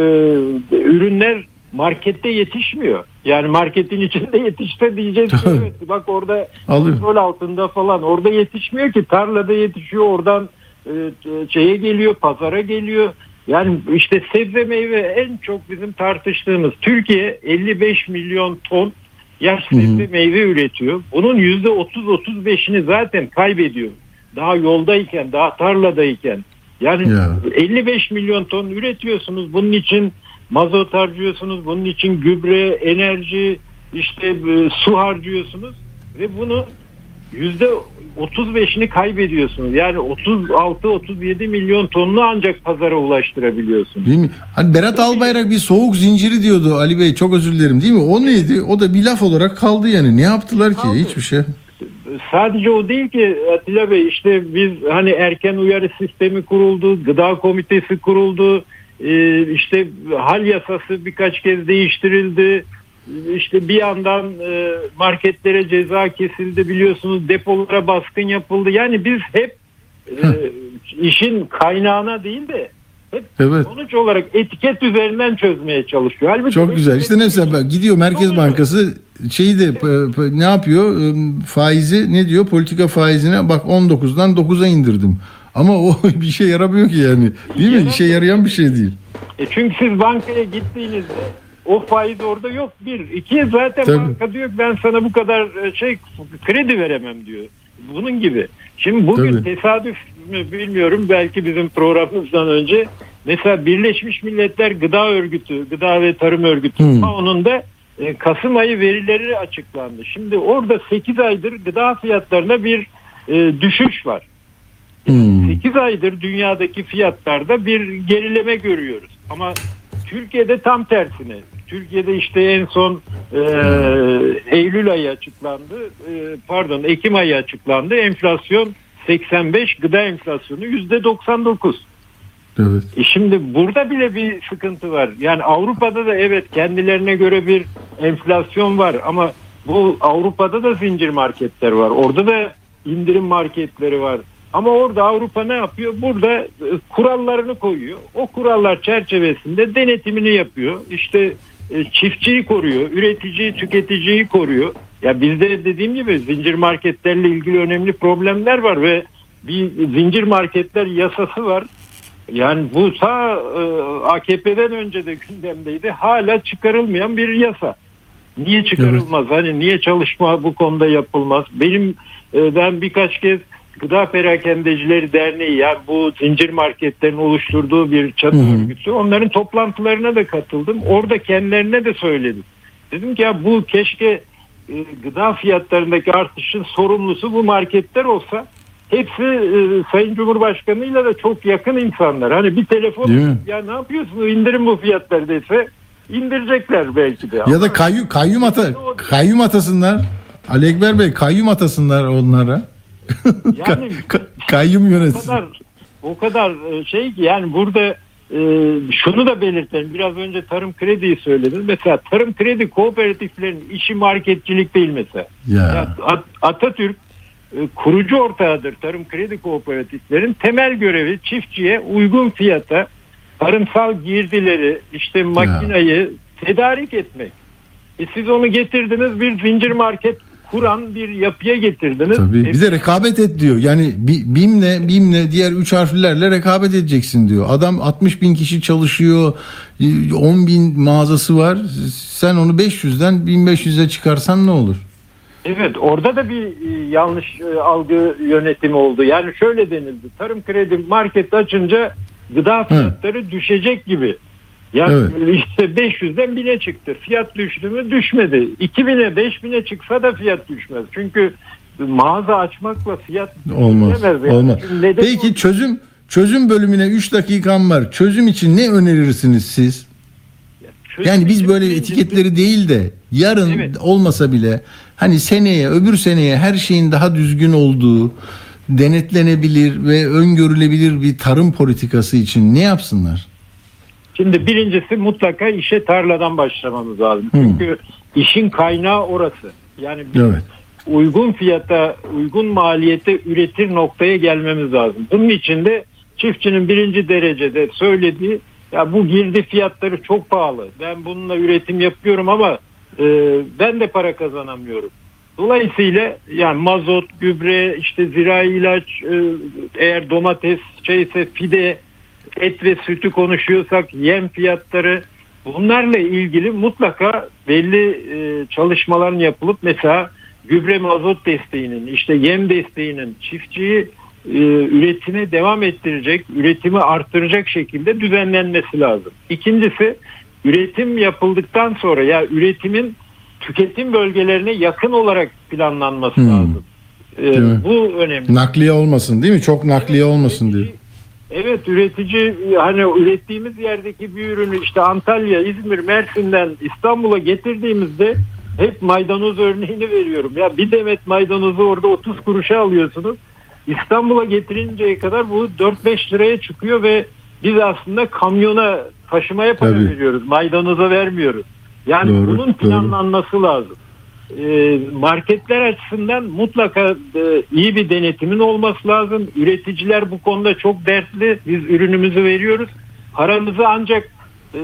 S2: ürünler markette yetişmiyor. Yani marketin içinde yetişse diyeceğiz ki evet bak orada kontrol altında falan orada yetişmiyor ki tarlada yetişiyor oradan e, şeye geliyor, pazara geliyor. Yani işte sebze meyve en çok bizim tartıştığımız Türkiye 55 milyon ton yaş sebze meyve üretiyor. Bunun %30-35'ini zaten kaybediyor. Daha yoldayken, daha tarladayken. Yani ya. 55 milyon ton üretiyorsunuz. Bunun için mazot harcıyorsunuz. Bunun için gübre, enerji, işte e, su harcıyorsunuz ve bunu yüzde 35'ini kaybediyorsunuz. Yani 36-37 milyon tonunu ancak pazara ulaştırabiliyorsunuz.
S1: Değil mi? Hani Berat Albayrak bir soğuk zinciri diyordu Ali Bey çok özür dilerim değil mi? O neydi? O da bir laf olarak kaldı yani. Ne yaptılar ki? Kaldı. Hiçbir şey.
S2: Sadece o değil ki Atilla Bey işte biz hani erken uyarı sistemi kuruldu, gıda komitesi kuruldu, e, işte hal yasası birkaç kez değiştirildi işte bir yandan e, marketlere ceza kesildi biliyorsunuz depolara baskın yapıldı. Yani biz hep e, işin kaynağına değil de hep evet. sonuç olarak etiket üzerinden çözmeye çalışıyor.
S1: Halbuki Çok güzel. İşte mesela gidiyor Merkez Bankası şeyi de ne yapıyor? Faizi ne diyor? Politika faizine bak 19'dan 9'a indirdim. Ama o bir şey yaramıyor ki yani. Değil mi? İşe yarayan bir şey değil.
S2: E çünkü siz bankaya gittiğinizde o faiz orada yok bir. İki zaten Tabii. banka diyor ben sana bu kadar e, şey kredi veremem diyor. Bunun gibi. Şimdi bugün Tabii. tesadüf mü bilmiyorum belki bizim programımızdan önce mesela Birleşmiş Milletler Gıda Örgütü, Gıda ve Tarım Örgütü hmm. onun da e, Kasım ayı verileri açıklandı. Şimdi orada 8 aydır gıda fiyatlarına bir e, düşüş var. Hmm. 8 aydır dünyadaki fiyatlarda bir gerileme görüyoruz. Ama Türkiye'de tam tersine. Türkiye'de işte en son e, Eylül ayı açıklandı. E, pardon Ekim ayı açıklandı. Enflasyon 85, gıda enflasyonu yüzde 99. Evet. E şimdi burada bile bir sıkıntı var. Yani Avrupa'da da evet kendilerine göre bir enflasyon var ama bu Avrupa'da da zincir marketler var. Orada da indirim marketleri var. Ama orada Avrupa ne yapıyor? Burada e, kurallarını koyuyor. O kurallar çerçevesinde denetimini yapıyor. İşte çiftçiyi koruyor, üreticiyi, tüketiciyi koruyor. Ya bizde dediğim gibi zincir marketlerle ilgili önemli problemler var ve bir zincir marketler yasası var. Yani bu ta e, AKP'den önce de gündemdeydi. Hala çıkarılmayan bir yasa. Niye çıkarılmaz? Evet. Hani niye çalışma bu konuda yapılmaz? Benim ben birkaç kez Gıda Perakendecileri Derneği yani bu zincir marketlerin oluşturduğu bir çatı hı örgütü. Onların toplantılarına da katıldım. Orada kendilerine de söyledim. Dedim ki ya bu keşke e, gıda fiyatlarındaki artışın sorumlusu bu marketler olsa hepsi e, Sayın Cumhurbaşkanı'yla da çok yakın insanlar. Hani bir telefon ya ne yapıyorsun indirin bu fiyatları dese indirecekler belki de.
S1: Ya da kayyum, kayyum, ata, kayyum atasınlar. Ali Ekber Bey kayyum atasınlar onlara. Yani kayyum yönetsin.
S2: O kadar, o kadar e, şey ki yani burada e, şunu da belirtelim. Biraz önce tarım krediyi söyledim. Mesela tarım kredi kooperatiflerin işi marketçilik değil mesela. Ya. Yani Atatürk e, kurucu ortağıdır tarım kredi kooperatiflerin. Temel görevi çiftçiye uygun fiyata tarımsal girdileri, işte makinayı ya. tedarik etmek. E siz onu getirdiniz bir zincir market kuran bir yapıya getirdiniz.
S1: Tabii. Bir de rekabet et diyor. Yani BİM'le BİM'le diğer üç harflerle rekabet edeceksin diyor. Adam 60 bin kişi çalışıyor. 10 bin mağazası var. Sen onu 500'den 1500'e çıkarsan ne olur?
S2: Evet orada da bir e, yanlış e, algı yönetimi oldu. Yani şöyle denildi. Tarım kredi market açınca gıda fiyatları Hı. düşecek gibi. Ya evet. işte 500'den 1000'e çıktı. Fiyat düştü mü? Düşmedi. 2000'e 5000'e çıksa da fiyat düşmez. Çünkü mağaza açmakla fiyat
S1: olmaz. Yani. Olmaz. Peki olmaz. çözüm çözüm bölümüne 3 dakikam var. Çözüm için ne önerirsiniz siz? yani biz böyle etiketleri değil de yarın evet. olmasa bile hani seneye öbür seneye her şeyin daha düzgün olduğu denetlenebilir ve öngörülebilir bir tarım politikası için ne yapsınlar?
S2: Şimdi birincisi mutlaka işe tarladan başlamamız lazım. Hmm. Çünkü işin kaynağı orası. Yani evet. uygun fiyata, uygun maliyete üretir noktaya gelmemiz lazım. Bunun için de çiftçinin birinci derecede söylediği ya bu girdi fiyatları çok pahalı. Ben bununla üretim yapıyorum ama e, ben de para kazanamıyorum. Dolayısıyla yani mazot, gübre, işte zirai ilaç, e, eğer domates şeyse fide et ve sütü konuşuyorsak yem fiyatları bunlarla ilgili mutlaka belli e, çalışmaların yapılıp mesela gübre mazot desteğinin işte yem desteğinin çiftçiyi e, devam ettirecek, üretimi arttıracak şekilde düzenlenmesi lazım. İkincisi üretim yapıldıktan sonra ya üretimin tüketim bölgelerine yakın olarak planlanması hmm. lazım.
S1: Ee, bu önemli. Nakliye olmasın değil mi? Çok nakliye olmasın diye.
S2: Evet üretici hani ürettiğimiz yerdeki bir ürünü işte Antalya, İzmir, Mersin'den İstanbul'a getirdiğimizde hep maydanoz örneğini veriyorum. Ya bir demet maydanozu orada 30 kuruşa alıyorsunuz. İstanbul'a getirinceye kadar bu 4-5 liraya çıkıyor ve biz aslında kamyona taşımaya para Tabii. veriyoruz. Maydanoza vermiyoruz. Yani doğru, bunun planlanması doğru. lazım. Ee, marketler açısından mutlaka e, iyi bir denetimin olması lazım. Üreticiler bu konuda çok dertli. Biz ürünümüzü veriyoruz. Paramızı ancak e,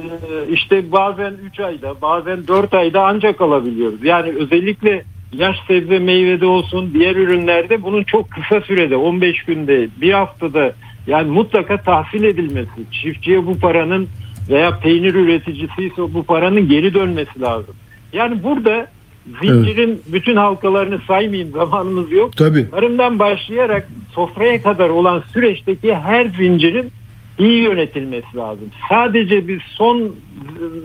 S2: işte bazen 3 ayda bazen 4 ayda ancak alabiliyoruz. Yani özellikle yaş sebze meyvede olsun diğer ürünlerde bunun çok kısa sürede 15 günde bir haftada yani mutlaka tahsil edilmesi çiftçiye bu paranın veya peynir üreticisi ise bu paranın geri dönmesi lazım. Yani burada zincirin evet. bütün halkalarını saymayayım zamanımız yok.
S1: Tabii.
S2: Tarımdan başlayarak sofraya kadar olan süreçteki her zincirin iyi yönetilmesi lazım. Sadece bir son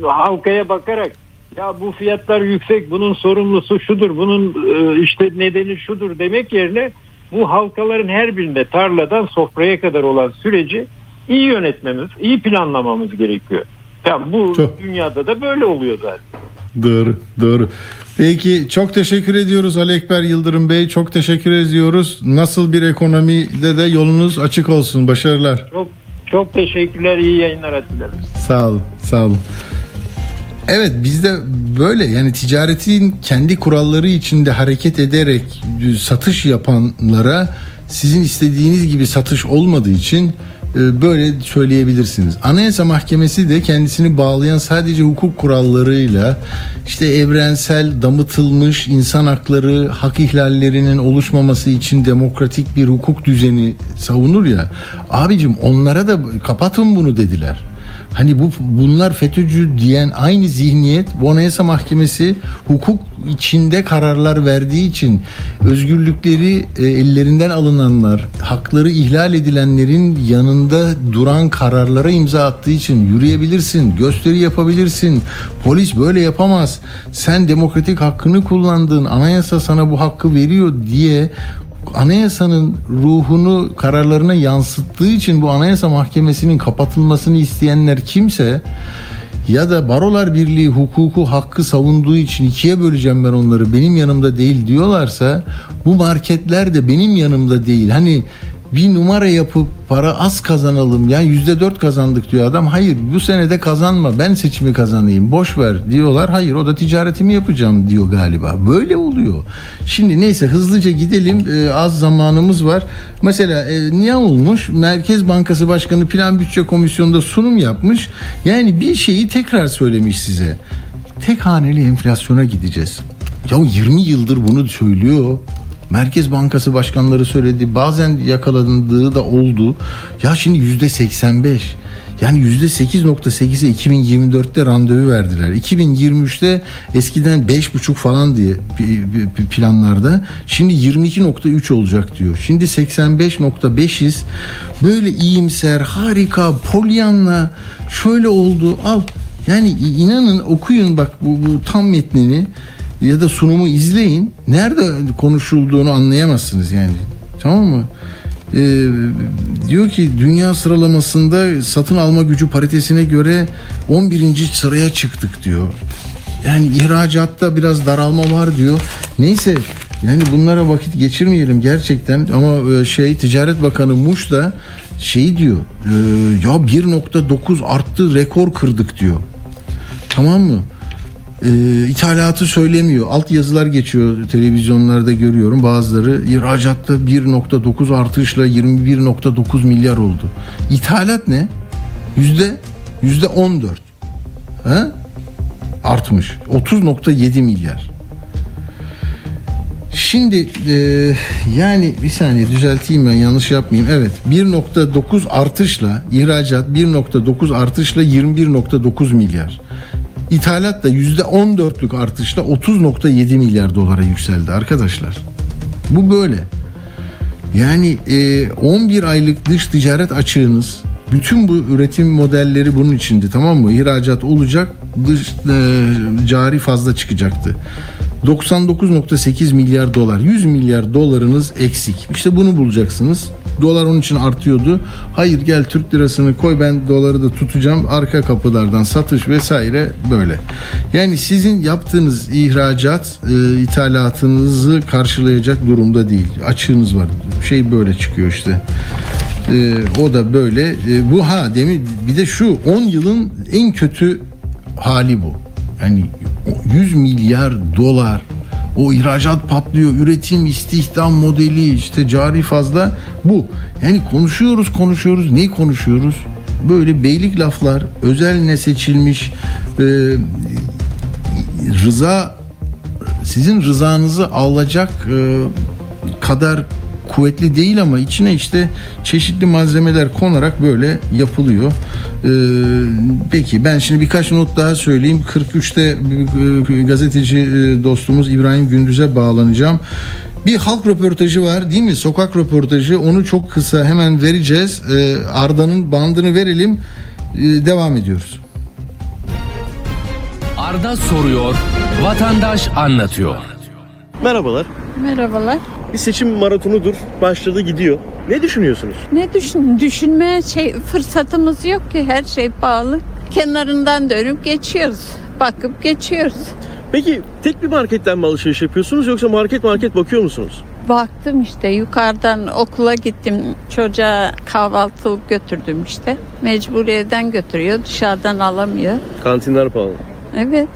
S2: halkaya bakarak ya bu fiyatlar yüksek bunun sorumlusu şudur bunun e, işte nedeni şudur demek yerine bu halkaların her birinde tarladan sofraya kadar olan süreci iyi yönetmemiz, iyi planlamamız gerekiyor. Yani bu Çok. dünyada da böyle oluyor zaten.
S1: Doğru, doğru. Peki çok teşekkür ediyoruz Ali Ekber Yıldırım Bey. Çok teşekkür ediyoruz. Nasıl bir ekonomide de yolunuz açık olsun. Başarılar.
S2: Çok çok teşekkürler. İyi yayınlar dilerim.
S1: Sağ olun. Sağ olun. Evet bizde böyle yani ticaretin kendi kuralları içinde hareket ederek satış yapanlara sizin istediğiniz gibi satış olmadığı için böyle söyleyebilirsiniz. Anayasa Mahkemesi de kendisini bağlayan sadece hukuk kurallarıyla işte evrensel damıtılmış insan hakları, hak ihlallerinin oluşmaması için demokratik bir hukuk düzeni savunur ya. Abicim onlara da kapatın bunu dediler. Hani bu bunlar FETÖ'cü diyen aynı zihniyet bu Anayasa Mahkemesi hukuk içinde kararlar verdiği için özgürlükleri e, ellerinden alınanlar, hakları ihlal edilenlerin yanında duran kararlara imza attığı için yürüyebilirsin, gösteri yapabilirsin. Polis böyle yapamaz. Sen demokratik hakkını kullandın. Anayasa sana bu hakkı veriyor diye anayasanın ruhunu kararlarına yansıttığı için bu anayasa mahkemesinin kapatılmasını isteyenler kimse ya da Barolar Birliği hukuku hakkı savunduğu için ikiye böleceğim ben onları benim yanımda değil diyorlarsa bu marketler de benim yanımda değil. Hani bir numara yapıp para az kazanalım yani yüzde dört kazandık diyor adam. Hayır bu senede kazanma ben seçimi kazanayım boş ver diyorlar. Hayır o da ticaretimi yapacağım diyor galiba. Böyle oluyor. Şimdi neyse hızlıca gidelim ee, az zamanımız var. Mesela e, niye olmuş? Merkez Bankası Başkanı Plan Bütçe Komisyonu'nda sunum yapmış. Yani bir şeyi tekrar söylemiş size. Tek haneli enflasyona gideceğiz. Ya 20 yıldır bunu söylüyor. Merkez Bankası başkanları söyledi. Bazen yakalandığı da oldu. Ya şimdi yüzde 85. Yani yüzde 8.8'e 2024'te randevu verdiler. 2023'te eskiden 5.5 falan diye planlarda. Şimdi 22.3 olacak diyor. Şimdi 85.5'iz. Böyle iyimser, harika, polyanla şöyle oldu. Al. Yani inanın okuyun bak bu, bu tam metnini ya da sunumu izleyin. Nerede konuşulduğunu anlayamazsınız yani. Tamam mı? Ee, diyor ki dünya sıralamasında satın alma gücü paritesine göre 11. sıraya çıktık diyor. Yani ihracatta biraz daralma var diyor. Neyse yani bunlara vakit geçirmeyelim gerçekten ama e, şey Ticaret Bakanı Muş da şey diyor e, ya 1.9 arttı rekor kırdık diyor. Tamam mı? E, ithalatı söylemiyor. Alt yazılar geçiyor televizyonlarda görüyorum. Bazıları ihracatta 1.9 artışla 21.9 milyar oldu. İthalat ne? Yüzde yüzde 14. Ha? Artmış. 30.7 milyar. Şimdi e, yani bir saniye düzelteyim ben yanlış yapmayayım. Evet 1.9 artışla ihracat 1.9 artışla 21.9 milyar. İthalat da %14'lük artışla 30.7 milyar dolara yükseldi arkadaşlar. Bu böyle. Yani e, 11 aylık dış ticaret açığınız bütün bu üretim modelleri bunun içindi tamam mı? İhracat olacak, dış e, cari fazla çıkacaktı. 99.8 milyar dolar, 100 milyar dolarınız eksik. İşte bunu bulacaksınız. Dolar onun için artıyordu. Hayır gel Türk lirasını koy ben doları da tutacağım. Arka kapılardan satış vesaire böyle. Yani sizin yaptığınız ihracat e, ithalatınızı karşılayacak durumda değil. Açığınız var. Şey böyle çıkıyor işte. E, o da böyle. E, bu ha demin bir de şu 10 yılın en kötü hali bu. Yani 100 milyar dolar o ihracat patlıyor, üretim, istihdam modeli, işte cari fazla bu. Yani konuşuyoruz, konuşuyoruz. Neyi konuşuyoruz? Böyle beylik laflar, özel seçilmiş e, rıza sizin rızanızı alacak e, kadar kuvvetli değil ama içine işte çeşitli malzemeler konarak böyle yapılıyor. Ee, peki ben şimdi birkaç not daha söyleyeyim. 43'te e, gazeteci e, dostumuz İbrahim Gündüz'e bağlanacağım. Bir halk röportajı var değil mi? Sokak röportajı. Onu çok kısa hemen vereceğiz. Ee, Arda'nın bandını verelim. Ee, devam ediyoruz.
S3: Arda soruyor, vatandaş anlatıyor.
S4: Merhabalar.
S5: Merhabalar.
S4: Bir seçim maratonudur. Başladı gidiyor. Ne düşünüyorsunuz?
S5: Ne düşün düşünmeye şey fırsatımız yok ki her şey pahalı. Kenarından dönüp geçiyoruz. Bakıp geçiyoruz.
S4: Peki tek bir marketten mi alışveriş yapıyorsunuz yoksa market market bakıyor musunuz?
S5: Baktım işte yukarıdan okula gittim. Çocuğa kahvaltılık götürdüm işte. Mecburiyeden götürüyor. Dışarıdan alamıyor.
S4: Kantinler pahalı.
S5: Evet.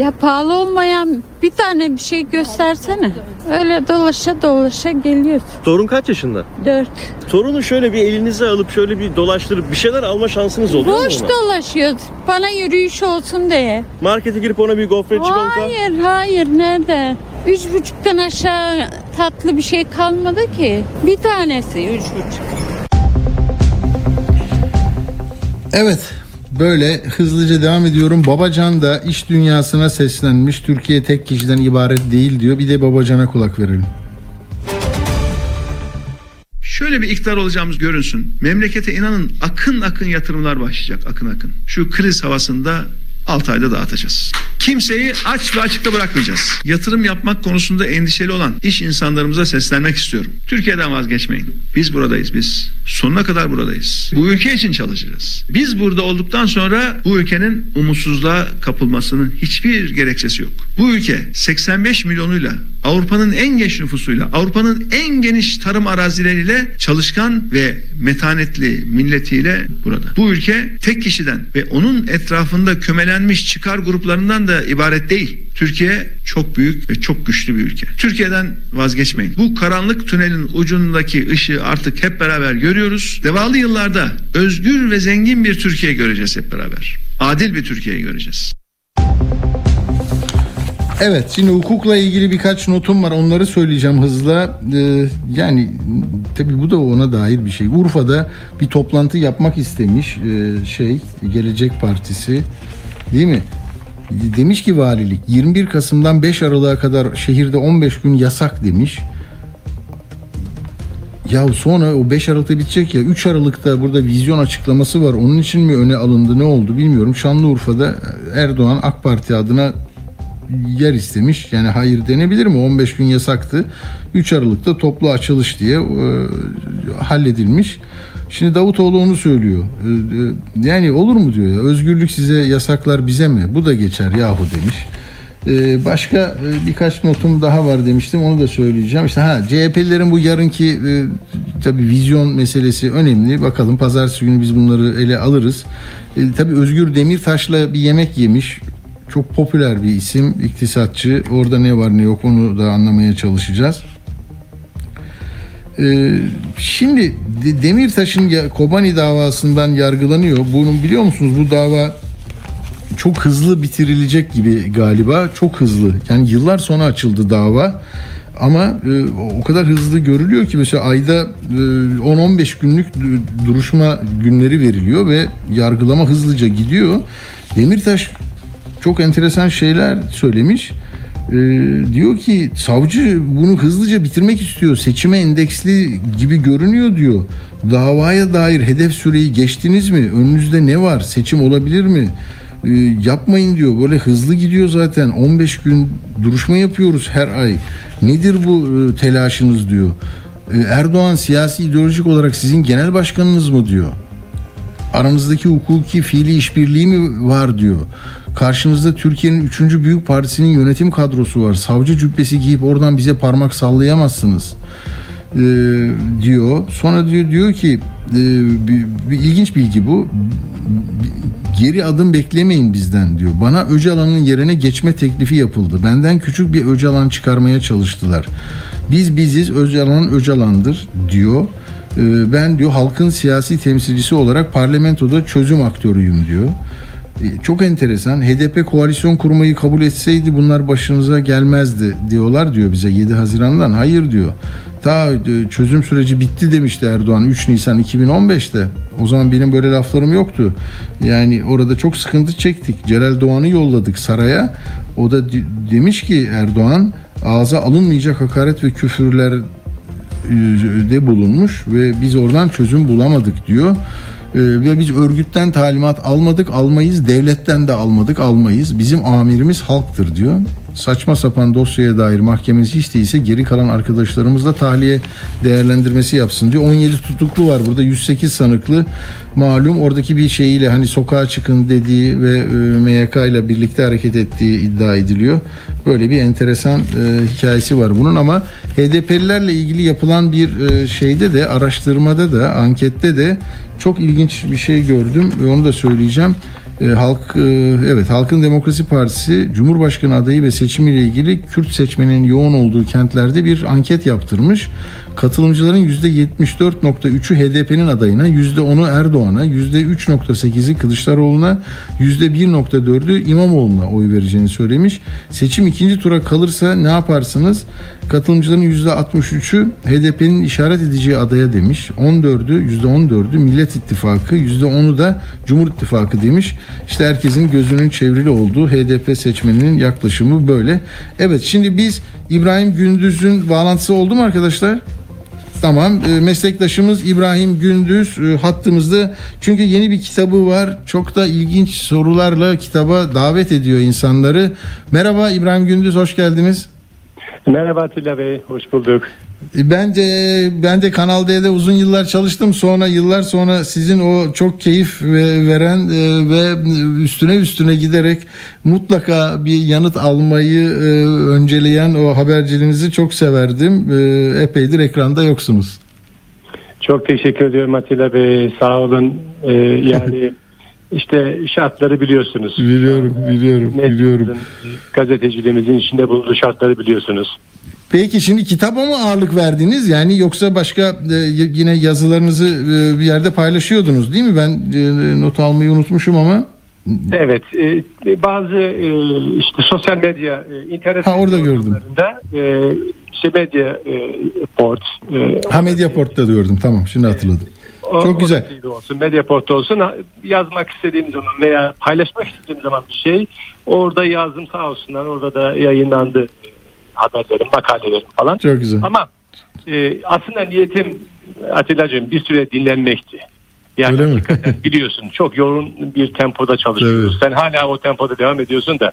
S5: Ya pahalı olmayan bir tane bir şey göstersene. Öyle dolaşa dolaşa geliyoruz.
S4: Torun kaç yaşında?
S5: Dört.
S4: Torunu şöyle bir elinize alıp şöyle bir dolaştırıp bir şeyler alma şansınız oluyor mu
S5: Boş
S4: ona?
S5: dolaşıyoruz. Bana yürüyüş olsun diye.
S4: Markete girip ona bir gofret çikolata.
S5: Hayır hayır nerede? Üç buçuktan aşağı tatlı bir şey kalmadı ki. Bir tanesi üç buçuk.
S1: Evet böyle hızlıca devam ediyorum. Babacan da iş dünyasına seslenmiş. Türkiye tek kişiden ibaret değil diyor. Bir de Babacan'a kulak verelim.
S6: Şöyle bir iktidar olacağımız görünsün. Memlekete inanın akın akın yatırımlar başlayacak akın akın. Şu kriz havasında 6 ayda dağıtacağız. Kimseyi aç ve açıkta bırakmayacağız. Yatırım yapmak konusunda endişeli olan iş insanlarımıza seslenmek istiyorum. Türkiye'den vazgeçmeyin. Biz buradayız biz. Sonuna kadar buradayız. Bu ülke için çalışacağız. Biz burada olduktan sonra bu ülkenin umutsuzluğa kapılmasının hiçbir gerekçesi yok. Bu ülke 85 milyonuyla Avrupa'nın en genç nüfusuyla, Avrupa'nın en geniş tarım arazileriyle çalışkan ve metanetli milletiyle burada. Bu ülke tek kişiden ve onun etrafında kümelenmiş çıkar gruplarından da ibaret değil. Türkiye çok büyük ve çok güçlü bir ülke. Türkiye'den vazgeçmeyin. Bu karanlık tünelin ucundaki ışığı artık hep beraber görüyoruz. Devalı yıllarda özgür ve zengin bir Türkiye göreceğiz hep beraber. Adil bir Türkiye göreceğiz.
S1: Evet şimdi hukukla ilgili birkaç notum var onları söyleyeceğim hızla. Ee, yani tabii bu da ona dair bir şey. Urfa'da bir toplantı yapmak istemiş e, şey Gelecek Partisi değil mi? Demiş ki valilik 21 Kasım'dan 5 Aralık'a kadar şehirde 15 gün yasak demiş. Ya sonra o 5 Aralık'ta bitecek ya 3 Aralık'ta burada vizyon açıklaması var. Onun için mi öne alındı ne oldu bilmiyorum. Şanlıurfa'da Erdoğan AK Parti adına yer istemiş. Yani hayır denebilir mi? 15 gün yasaktı. 3 Aralık'ta toplu açılış diye e, halledilmiş. Şimdi Davutoğlu onu söylüyor. E, e, yani olur mu diyor ya. Özgürlük size yasaklar bize mi? Bu da geçer yahu demiş. E, başka e, birkaç notum daha var demiştim. Onu da söyleyeceğim. İşte ha CHP'lilerin bu yarınki e, tabii vizyon meselesi önemli. Bakalım pazartesi günü biz bunları ele alırız. Tabii Özgür Demirtaş'la bir yemek yemiş çok popüler bir isim, iktisatçı. Orada ne var ne yok onu da anlamaya çalışacağız. Ee, şimdi Demirtaş'ın Kobani davasından yargılanıyor. Bunun biliyor musunuz bu dava çok hızlı bitirilecek gibi galiba. Çok hızlı. Yani yıllar sonra açıldı dava. Ama e, o kadar hızlı görülüyor ki mesela ayda e, 10-15 günlük duruşma günleri veriliyor ve yargılama hızlıca gidiyor. Demirtaş çok enteresan şeyler söylemiş. Ee, diyor ki savcı bunu hızlıca bitirmek istiyor. Seçime endeksli gibi görünüyor diyor. Davaya dair hedef süreyi geçtiniz mi? Önünüzde ne var? Seçim olabilir mi? Ee, yapmayın diyor. Böyle hızlı gidiyor zaten. 15 gün duruşma yapıyoruz her ay. Nedir bu e, telaşınız diyor. Ee, Erdoğan siyasi ideolojik olarak sizin genel başkanınız mı diyor. Aranızdaki hukuki fiili işbirliği mi var diyor. Karşınızda Türkiye'nin 3. büyük partisinin yönetim kadrosu var. Savcı cübbesi giyip oradan bize parmak sallayamazsınız ee, diyor. Sonra diyor diyor ki e, bir, bir ilginç bilgi bu. Geri adım beklemeyin bizden diyor. Bana Öcalan'ın yerine geçme teklifi yapıldı. Benden küçük bir Öcalan çıkarmaya çalıştılar. Biz biziz, Öcalan Öcalan'dır diyor. Ee, Ben diyor halkın siyasi temsilcisi olarak parlamentoda çözüm aktörüyüm diyor. E, Çok enteresan. HDP koalisyon kurmayı kabul etseydi bunlar başınıza gelmezdi diyorlar diyor bize 7 Haziran'dan. Hayır diyor. Ta e, çözüm süreci bitti demişti Erdoğan 3 Nisan 2015'te. O zaman benim böyle laflarım yoktu. Yani orada çok sıkıntı çektik. Celal Doğan'ı yolladık saraya. O da de- demiş ki Erdoğan ağza alınmayacak hakaret ve küfürler de bulunmuş ve biz oradan çözüm bulamadık diyor. Ee, ve biz örgütten talimat almadık, almayız, devletten de almadık, almayız. Bizim amirimiz halktır diyor. Saçma sapan dosyaya dair mahkemesi hiç değilse geri kalan arkadaşlarımızla tahliye değerlendirmesi yapsın diyor. 17 tutuklu var burada 108 sanıklı malum oradaki bir şeyiyle hani sokağa çıkın dediği ve e, MYK ile birlikte hareket ettiği iddia ediliyor. Böyle bir enteresan e, hikayesi var bunun ama HDP'lilerle ilgili yapılan bir e, şeyde de araştırmada da ankette de çok ilginç bir şey gördüm ve onu da söyleyeceğim. E, halk e, evet Halkın Demokrasi Partisi Cumhurbaşkanı adayı ve seçimiyle ilgili Kürt seçmenin yoğun olduğu kentlerde bir anket yaptırmış. Katılımcıların %74.3'ü HDP'nin adayına, %10'u Erdoğan'a, %3.8'i Kılıçdaroğlu'na, %1.4'ü İmamoğlu'na oy vereceğini söylemiş. Seçim ikinci tura kalırsa ne yaparsınız? Katılımcıların %63'ü HDP'nin işaret edeceği adaya demiş. 14'ü %14'ü Millet İttifakı, %10'u da Cumhur İttifakı demiş. İşte herkesin gözünün çevrili olduğu HDP seçmeninin yaklaşımı böyle. Evet şimdi biz İbrahim Gündüz'ün bağlantısı oldu mu arkadaşlar? Tamam. E, meslektaşımız İbrahim Gündüz e, hattımızda. Çünkü yeni bir kitabı var. Çok da ilginç sorularla kitaba davet ediyor insanları. Merhaba İbrahim Gündüz hoş geldiniz.
S2: Merhaba Atilla Bey, hoş bulduk.
S1: Ben de ben de Kanal D'de uzun yıllar çalıştım. Sonra yıllar sonra sizin o çok keyif ve- veren e, ve üstüne üstüne giderek mutlaka bir yanıt almayı e, önceleyen o haberciliğinizi çok severdim. E, Epeydir ekranda yoksunuz.
S2: Çok teşekkür ediyorum Atilla Bey, sağ olun. Ee, yani işte şartları biliyorsunuz.
S1: Biliyorum, biliyorum, biliyorum.
S2: Medyamızın, Gazeteciliğimizin içinde bulunduğu şartları biliyorsunuz.
S1: Peki şimdi kitaba mı ağırlık verdiniz yani yoksa başka e, yine yazılarınızı e, bir yerde paylaşıyordunuz değil mi? Ben e, not almayı unutmuşum ama.
S2: Evet, e, bazı e, işte sosyal medya, e, internet
S1: Ha, orada gördüm.
S2: e, işte medya e, port, e,
S1: Ha Mediaport'ta diyordum tamam şimdi hatırladım.
S2: O-
S1: Çok güzel.
S2: olsun, Mediaport'ta olsun yazmak istediğim zaman veya paylaşmak istediğim zaman bir şey orada yazdım sağ olsunlar orada da yayınlandı e, haberlerim, makalelerim falan.
S1: Çok güzel.
S2: Ama e, aslında niyetim Atilla'cığım bir süre dinlenmekti. Yani
S1: Öyle mi?
S2: biliyorsun çok yoğun bir tempoda çalışıyoruz. Sen hala o tempoda devam ediyorsun da.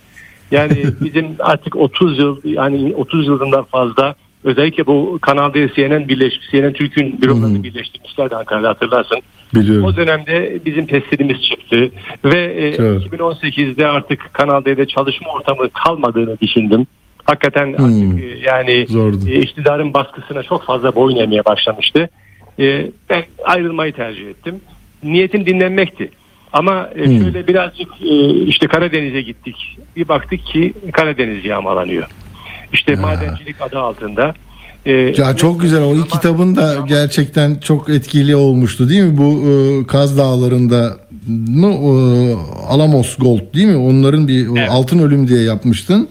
S2: Yani bizim artık 30 yıl yani 30 yıldan fazla özellikle bu Kanal D CNN birleş CNN Türk'ün bürolarını birleştirmişlerdi Ankara'da hatırlarsın.
S1: Biliyorum.
S2: O dönemde bizim testlerimiz çıktı ve e,
S1: Evet.
S2: 2018'de artık Kanal D'de çalışma ortamı kalmadığını düşündüm. Hakikaten
S1: Hmm.
S2: artık e, yani
S1: Zordu.
S2: e, iktidarın baskısına çok fazla boyun eğmeye başlamıştı. Ben ayrılmayı tercih ettim. Niyetim dinlenmekti. Ama
S1: Hmm.
S2: şöyle birazcık işte Karadeniz'e gittik. Bir baktık ki Karadeniz yağmalanıyor. İşte madencilik adı altında. e,
S1: Ya çok güzel o ilk kitabın da gerçekten çok etkili olmuştu değil mi? Bu e, Kaz Dağları'nda mı e, Alamos Gold değil mi? Onların bir o
S2: Evet.
S1: altın ölüm diye yapmıştın.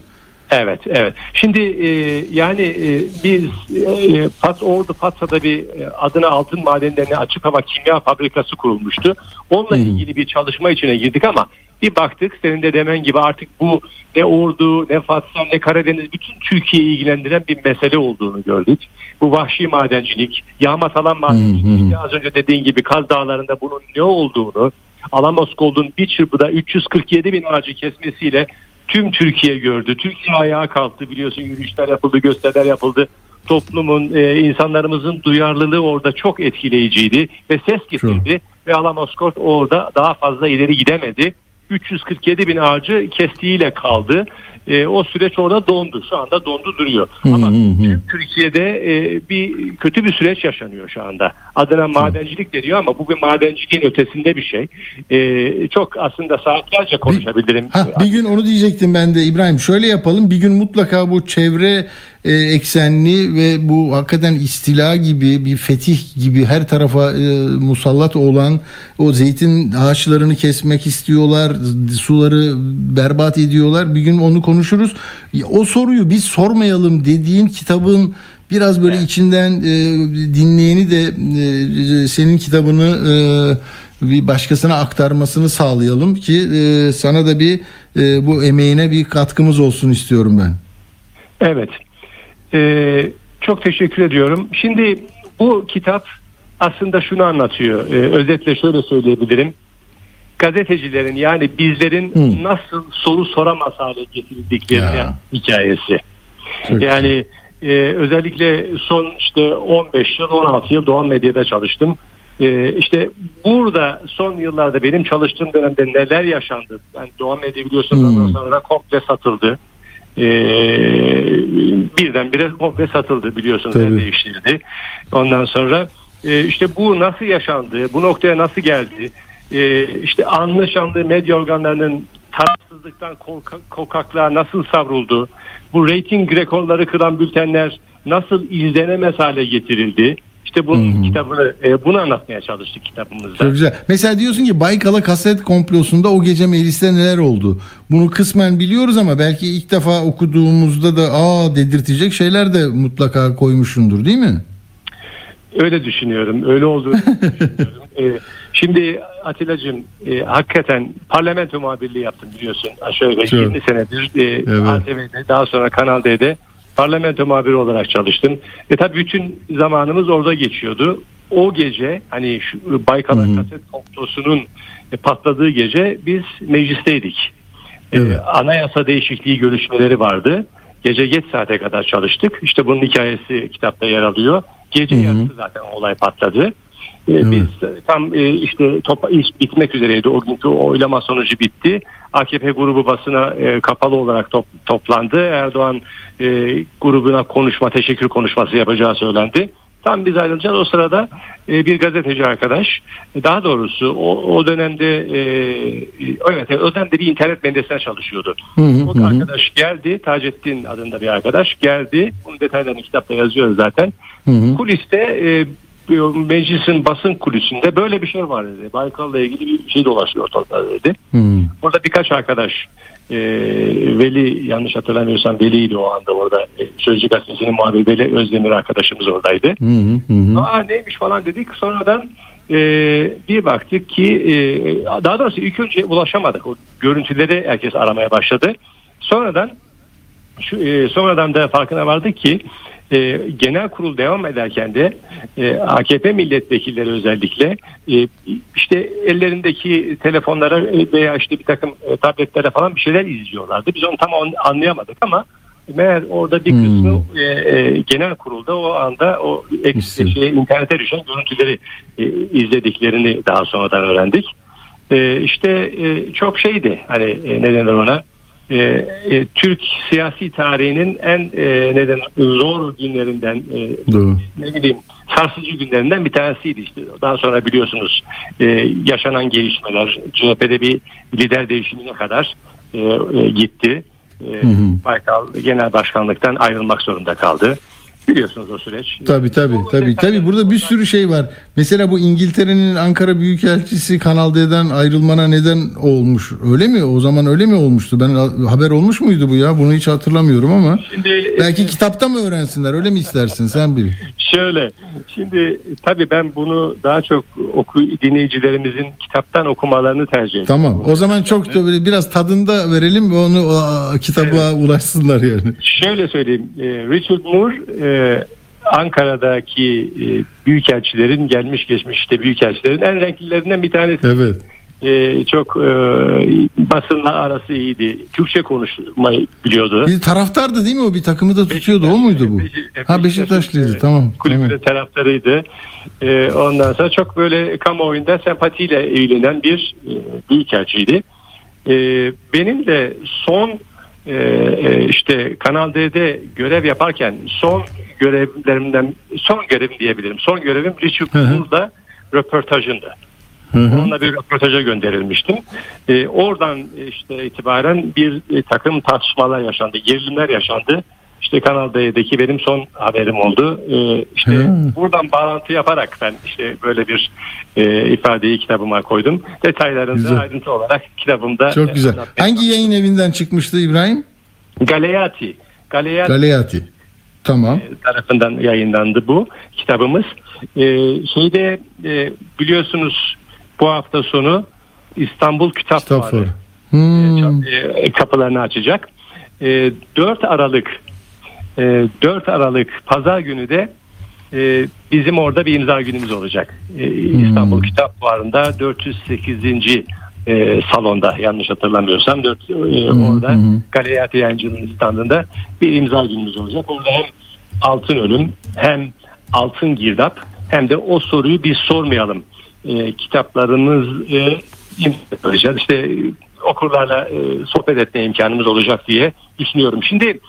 S2: Evet, evet. Şimdi e, yani e, biz e, Pat Ordu Patsa'da bir e, adına altın madenlerine açık hava kimya fabrikası kurulmuştu. Onunla ilgili bir çalışma içine girdik ama Bir baktık senin de demen gibi artık bu ne Ordu, ne Fatsa, ne Karadeniz bütün Türkiye'yi ilgilendiren bir mesele olduğunu gördük. Bu vahşi madencilik, yağma alan madencilik, işte az önce dediğin gibi Kaz Dağları'nda bunun ne olduğunu, Alamos Gold'un bir çırpıda 347 bin ağacı kesmesiyle tüm Türkiye gördü. Türkiye ayağa kalktı biliyorsun yürüyüşler yapıldı, gösteriler yapıldı. Toplumun, e, insanlarımızın duyarlılığı orada çok etkileyiciydi ve ses getirdi. Ve Alamos Gold orada daha fazla ileri gidemedi. 347 bin ağacı kestiğiyle kaldı. E, o süreç orada dondu. Şu anda dondu duruyor. Ama tüm Türkiye'de e, bir kötü bir süreç yaşanıyor şu anda. Adına madencilik deniyor ama bu bir madenciliğin ötesinde bir şey. E, çok aslında saatlerce konuşabilirim.
S1: Ha, bir gün onu diyecektim ben de İbrahim. Şöyle yapalım. Bir gün mutlaka bu çevre e, eksenli ve bu hakikaten istila gibi bir fetih gibi her tarafa e, musallat olan o zeytin ağaçlarını kesmek istiyorlar. Suları berbat ediyorlar. Bir gün onu konuşuruz. O soruyu biz sormayalım dediğin kitabın biraz böyle evet. içinden e, dinleyeni de e, senin kitabını e, bir başkasına aktarmasını sağlayalım ki e, sana da bir e, bu emeğine bir katkımız olsun istiyorum ben.
S2: Evet. Ee, çok teşekkür ediyorum. Şimdi bu kitap aslında şunu anlatıyor. Ee, özetle şöyle söyleyebilirim. Gazetecilerin yani bizlerin hmm. nasıl soru soramaz hale getirildiklerinin hikayesi. Çok yani e, özellikle son işte 15 yıl 16 yıl Doğan Medya'da çalıştım. E, işte burada son yıllarda benim çalıştığım dönemde neler yaşandı? Yani Doğan Medya biliyorsunuz hmm. sonra komple satıldı e, birdenbire komple satıldı biliyorsunuz Tabii. değiştirildi. Ondan sonra e, işte bu nasıl yaşandı, bu noktaya nasıl geldi, e, işte anlaşandı medya organlarının tarafsızlıktan kokaklığa nasıl savruldu, bu reyting rekorları kıran bültenler nasıl izlenemez hale getirildi, işte bunun hmm. kitabını e, bunu anlatmaya çalıştık kitabımızda.
S1: Çok güzel. Mesela diyorsun ki Baykal'a kaset komplosunda o gece mecliste neler oldu? Bunu kısmen biliyoruz ama belki ilk defa okuduğumuzda da aa dedirtecek şeyler de mutlaka koymuşundur değil mi?
S2: Öyle düşünüyorum. Öyle olduğunu düşünüyorum. Ee, şimdi Atilla'cığım e, hakikaten parlamento muhabirliği yaptım biliyorsun. Aşağı yukarı 20 senedir e, evet. ATV'de daha sonra Kanal D'de parlamento muhabiri olarak çalıştım. E tabii bütün zamanımız orada geçiyordu. O gece hani şu Baykal kaset komplosunun e, patladığı gece biz meclisteydik. E, evet. E, anayasa değişikliği görüşmeleri vardı. Gece geç saate kadar çalıştık. İşte bunun hikayesi kitapta yer alıyor. Gece yarısı zaten olay patladı. Evet. Biz tam e, işte top, iş bitmek üzereydi. O günkü oylama sonucu bitti. AKP grubu basına e, kapalı olarak top, toplandı. Erdoğan e, grubuna konuşma, teşekkür konuşması yapacağı söylendi. Tam biz ayrılacağız. O sırada e, bir gazeteci arkadaş, daha doğrusu o, o dönemde e, evet o dönemde bir internet medyasına çalışıyordu. Hı hı, o arkadaş geldi, Taceddin adında bir arkadaş geldi. Bunun detaylarını kitapta yazıyoruz zaten. Hı hı. Kuliste e, meclisin basın kulüsünde böyle bir şey var dedi. Baykal'la ilgili bir şey dolaşıyor ortalıkta dedi. Hmm. Burada birkaç arkadaş e, Veli yanlış hatırlamıyorsam Veli'ydi o anda orada. E, Sözcü Gazetesi'nin muhabiri Veli Özdemir arkadaşımız oradaydı. Hmm. Hmm. Aa neymiş falan dedik. Sonradan e, bir baktık ki e, daha doğrusu ilk önce ulaşamadık. O görüntüleri herkes aramaya başladı. Sonradan şu, e, sonradan da farkına vardık ki e, genel kurul devam ederken de e, AKP milletvekilleri özellikle e, işte ellerindeki telefonlara veya işte bir takım e, tabletlere falan bir şeyler izliyorlardı. Biz onu tam anlayamadık ama meğer orada bir kısmı hmm. e, e, genel kurulda o anda o ek, şey, internete düşen görüntüleri e, izlediklerini daha sonradan öğrendik. E, işte e, çok şeydi hani e, ne denir ona e, e, Türk siyasi tarihinin en e, neden zor günlerinden e, ne bileyim sarsıcı günlerinden bir tanesiydi işte. Daha sonra biliyorsunuz e, yaşanan gelişmeler CHP'de bir lider değişimine kadar e, e, gitti. E, Baykal genel başkanlıktan ayrılmak zorunda kaldı. Biliyorsunuz o süreç.
S1: Tabii tabii tabii tabii burada bir sürü şey var. Mesela bu İngiltere'nin Ankara Büyükelçisi Kanal D'den ayrılmana neden olmuş. Öyle mi? O zaman öyle mi olmuştu? Ben haber olmuş muydu bu ya? Bunu hiç hatırlamıyorum ama.
S2: Şimdi
S1: Belki kitapta mı öğrensinler? Öyle mi istersin sen bil.
S2: Şöyle, şimdi tabii ben bunu daha çok oku, dinleyicilerimizin kitaptan okumalarını tercih ediyorum.
S1: Tamam. O zaman çok da böyle biraz tadında verelim ve onu o, kitaba ulaşsınlar yani.
S2: Şöyle söyleyeyim, e, Richard Moore e, Ankara'daki e, büyükelçilerin gelmiş geçmiş işte büyükelçilerin en renklilerinden bir tanesi.
S1: Evet.
S2: E, çok e, basınla arası iyiydi. Türkçe konuşmayı biliyordu.
S1: Bir taraftardı değil mi o? Bir takımı da tutuyordu. O muydu bu? Ha Beşiktaşlıydı. Tamam.
S2: Kulübünün
S1: Evet.
S2: taraftarıydı. E, ondan sonra çok böyle kamuoyunda sempatiyle eğlenen bir e, büyükelçiydi. E, benim de son e, e, işte Kanal D'de görev yaparken son görevlerimden son görevim diyebilirim. Son görevim Richard. Moore'da röportajında.
S1: Hı hı.
S2: Onunla bir röportaja gönderilmiştim. Ee, oradan işte itibaren bir e, takım tartışmalar yaşandı, gerilimler yaşandı. İşte Kanal D'deki benim son haberim oldu. Ee, işte
S1: Hı.
S2: buradan bağlantı yaparak ben işte böyle bir e, ifadeyi kitabıma koydum. Detaylarını
S1: Güzel.
S2: ayrıntı olarak kitabımda
S1: Çok güzel.
S2: anlatmaya
S1: Hangi yayın evinden çıkmıştı İbrahim?
S2: Galeati. Galeati
S1: Galeati. Tamam.
S2: tarafından yayınlandı bu kitabımız. Ee, şeyde e, biliyorsunuz bu hafta sonu İstanbul Kitap,
S1: Kitap
S2: Fuarı.
S1: Hmm.
S2: e, kapılarını açacak. E, 4 Aralık e, 4 Aralık Pazar günü de e, bizim orada bir imza günümüz olacak. E, İstanbul Kitap Fuarı'nda 408. e, salonda yanlış hatırlamıyorsam 4 e, orada
S1: hı hı.
S2: Galeyati Yayıncılığı'nın standında bir imza günümüz olacak. Orada hem altın ölüm hem altın girdap hem de o soruyu biz sormayalım. E, kitaplarımız e, yapacağız. İşte okurlarla e, sohbet etme imkanımız olacak diye düşünüyorum. Şimdi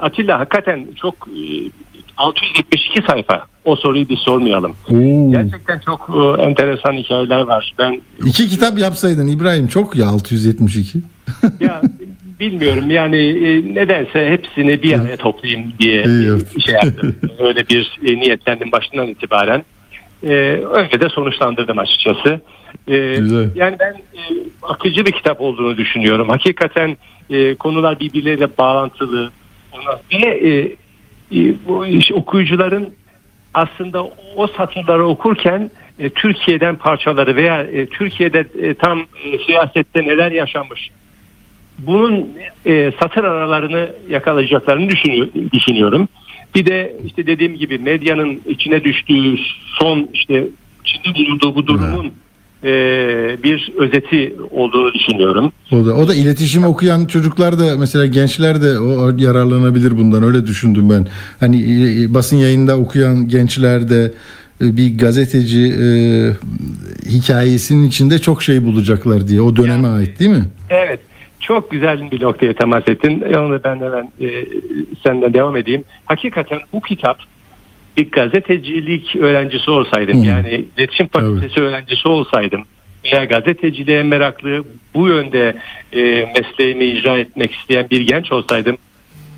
S2: Atilla hakikaten çok e, 672 sayfa o soruyu biz sormayalım.
S1: Oo.
S2: Gerçekten çok e, enteresan hikayeler var. Ben
S1: İki kitap yapsaydın İbrahim çok ya 672.
S2: ya bilmiyorum yani e, nedense hepsini bir araya toplayayım diye
S1: yaptın.
S2: şey yaptım. Öyle bir e, niyetlendim başından itibaren. E, öyle de sonuçlandırdım açıkçası. E,
S1: Güzel.
S2: yani ben e, akıcı bir kitap olduğunu düşünüyorum. Hakikaten e, konular birbirleriyle bağlantılı. Ve e, e, bu iş- okuyucuların aslında o satırları okurken e, Türkiye'den parçaları veya e, Türkiye'de e, tam e, siyasette neler yaşanmış bunun e, satır aralarını yakalayacaklarını düşünüyor, düşünüyorum. Bir de işte dediğim gibi medyanın içine düştüğü son işte içinde bulunduğu bu durumun e, bir özeti olduğunu düşünüyorum.
S1: O da o da iletişim okuyan çocuklar da mesela gençler de o yararlanabilir bundan öyle düşündüm ben. Hani e, basın yayında okuyan gençler de e, bir gazeteci e, hikayesinin içinde çok şey bulacaklar diye o döneme
S2: Yani-
S1: ait değil mi?
S2: Evet. Çok güzel bir noktaya temas ettin. Onu ben hemen e, senden devam edeyim. Hakikaten bu kitap bir gazetecilik öğrencisi olsaydım
S1: Hı.
S2: yani iletişim fakültesi öğrencisi olsaydım veya gazeteciliğe meraklı bu yönde e, mesleğimi icra etmek isteyen bir genç olsaydım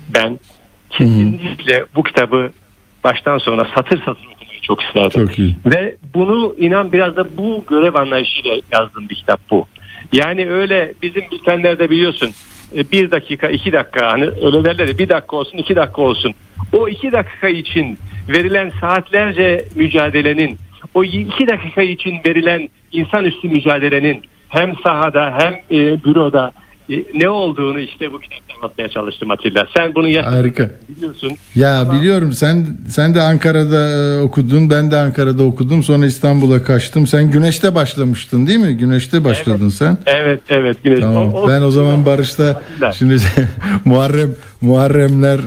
S2: ben kesinlikle bu kitabı baştan sona satır satır okumayı çok isterdim.
S1: Çok iyi.
S2: Ve bunu inan biraz da bu görev anlayışıyla yazdığım bir kitap bu. Yani öyle bizim bültenlerde biliyorsun bir dakika iki dakika hani öyle derler bir dakika olsun iki dakika olsun. O iki dakika için verilen saatlerce mücadelenin o iki dakika için verilen insanüstü mücadelenin hem sahada hem e, büroda e, ne olduğunu işte bu kitapta anlatmaya çalıştım Atilla. Sen bunu yaşadın,
S1: Harika.
S2: biliyorsun.
S1: Ya biliyorum sen sen de Ankara'da e, okudun ben de Ankara'da okudum sonra İstanbul'a kaçtım. Sen Güneş'te başlamıştın değil mi? Güneş'te başladın sen.
S2: Evet evet. Güneş.
S1: Tamam.
S2: O- o-
S1: ben o zaman Barış'ta
S2: Güzel.
S1: şimdi Muharrem Muharremler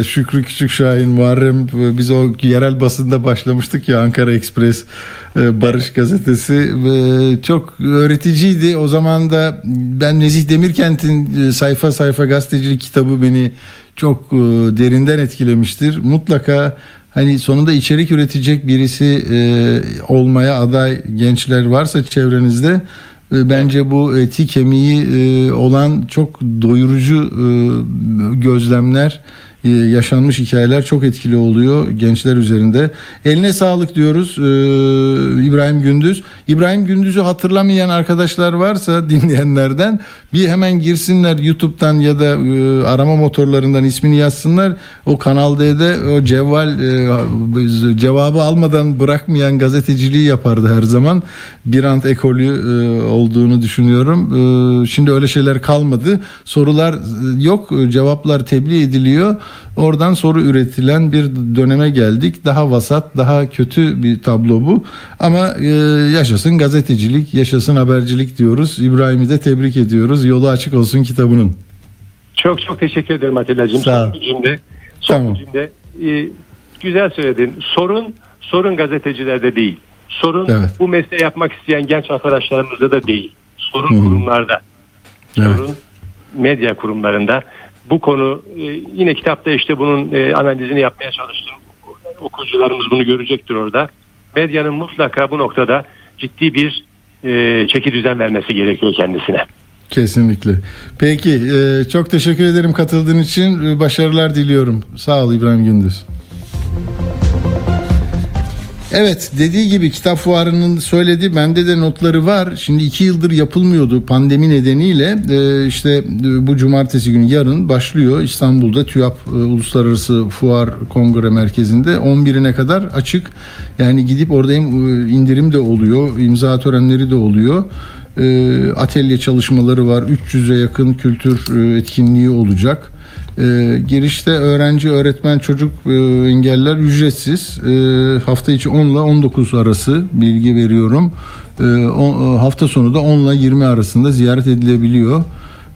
S1: e, Şükrü Küçük Şahin Muharrem e, biz o yerel basında başlamıştık ya Ankara Ekspres e, Barış gazetesi E, çok öğreticiydi. O zaman da ben Nezih Demirkent'in e, sayfa sayfa gazetecilik kitabı beni çok e, derinden etkilemiştir. Mutlaka hani sonunda içerik üretecek birisi e, olmaya aday gençler varsa çevrenizde Bence bu eti kemiği e, olan çok doyurucu e, gözlemler e, yaşanmış hikayeler çok etkili oluyor gençler üzerinde. Eline sağlık diyoruz e, İbrahim Gündüz. İbrahim Gündüz'ü hatırlamayan arkadaşlar varsa dinleyenlerden bir hemen girsinler YouTube'dan ya da e, arama motorlarından ismini yazsınlar. O Kanal D'de o cevval e, cevabı almadan bırakmayan gazeteciliği yapardı her zaman. Bir ant ekolü e, olduğunu düşünüyorum. Şimdi öyle şeyler kalmadı. Sorular yok, cevaplar tebliğ ediliyor. Oradan soru üretilen bir döneme geldik. Daha vasat, daha kötü bir tablo bu. Ama e, yaşasın gazetecilik, yaşasın habercilik diyoruz. İbrahim'i de tebrik ediyoruz. Yolu açık olsun kitabının.
S2: Çok çok teşekkür ederim Atilla'cığım.
S1: Sağ ol.
S2: Son cümle. Son
S1: Tamam.
S2: cümle. Ee, güzel söyledin. Sorun sorun gazetecilerde değil. Sorun
S1: Evet.
S2: bu mesleği yapmak isteyen genç arkadaşlarımızda da değil. Sorun
S1: Hı hı.
S2: kurumlarda.
S1: Evet.
S2: Sorun medya kurumlarında. Bu konu e, yine kitapta işte bunun e, analizini yapmaya çalıştım. Okuyucularımız bunu görecektir orada. Medyanın mutlaka bu noktada ciddi bir e, çeki düzen vermesi gerekiyor kendisine.
S1: Kesinlikle. Peki, e, çok teşekkür ederim katıldığın için. E, Başarılar diliyorum. Sağ ol İbrahim Gündüz. Evet dediği gibi kitap fuarının söyledi bende de notları var. Şimdi iki yıldır yapılmıyordu pandemi nedeniyle Ee, işte e, bu cumartesi günü yarın başlıyor İstanbul'da TÜYAP e, Uluslararası Fuar Kongre Merkezi'nde 11'ine kadar açık. Yani gidip orada e, indirim de oluyor imza törenleri de oluyor. E, çalışmaları var 300'e yakın kültür etkinliği olacak. E, girişte öğrenci, öğretmen, çocuk e, engeller ücretsiz. E, hafta içi 10 ile 19 arası bilgi veriyorum. E, on- e, hafta sonu da 10 ile 20 arasında ziyaret edilebiliyor.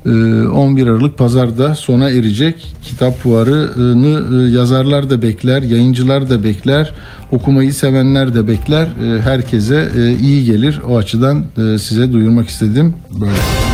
S1: E, 11 Aralık pazarda sona erecek. Kitap fuarını e, yazarlar da bekler, yayıncılar da bekler, okumayı sevenler de bekler. Herkese e, iyi gelir. O açıdan size duyurmak istedim. Böyle.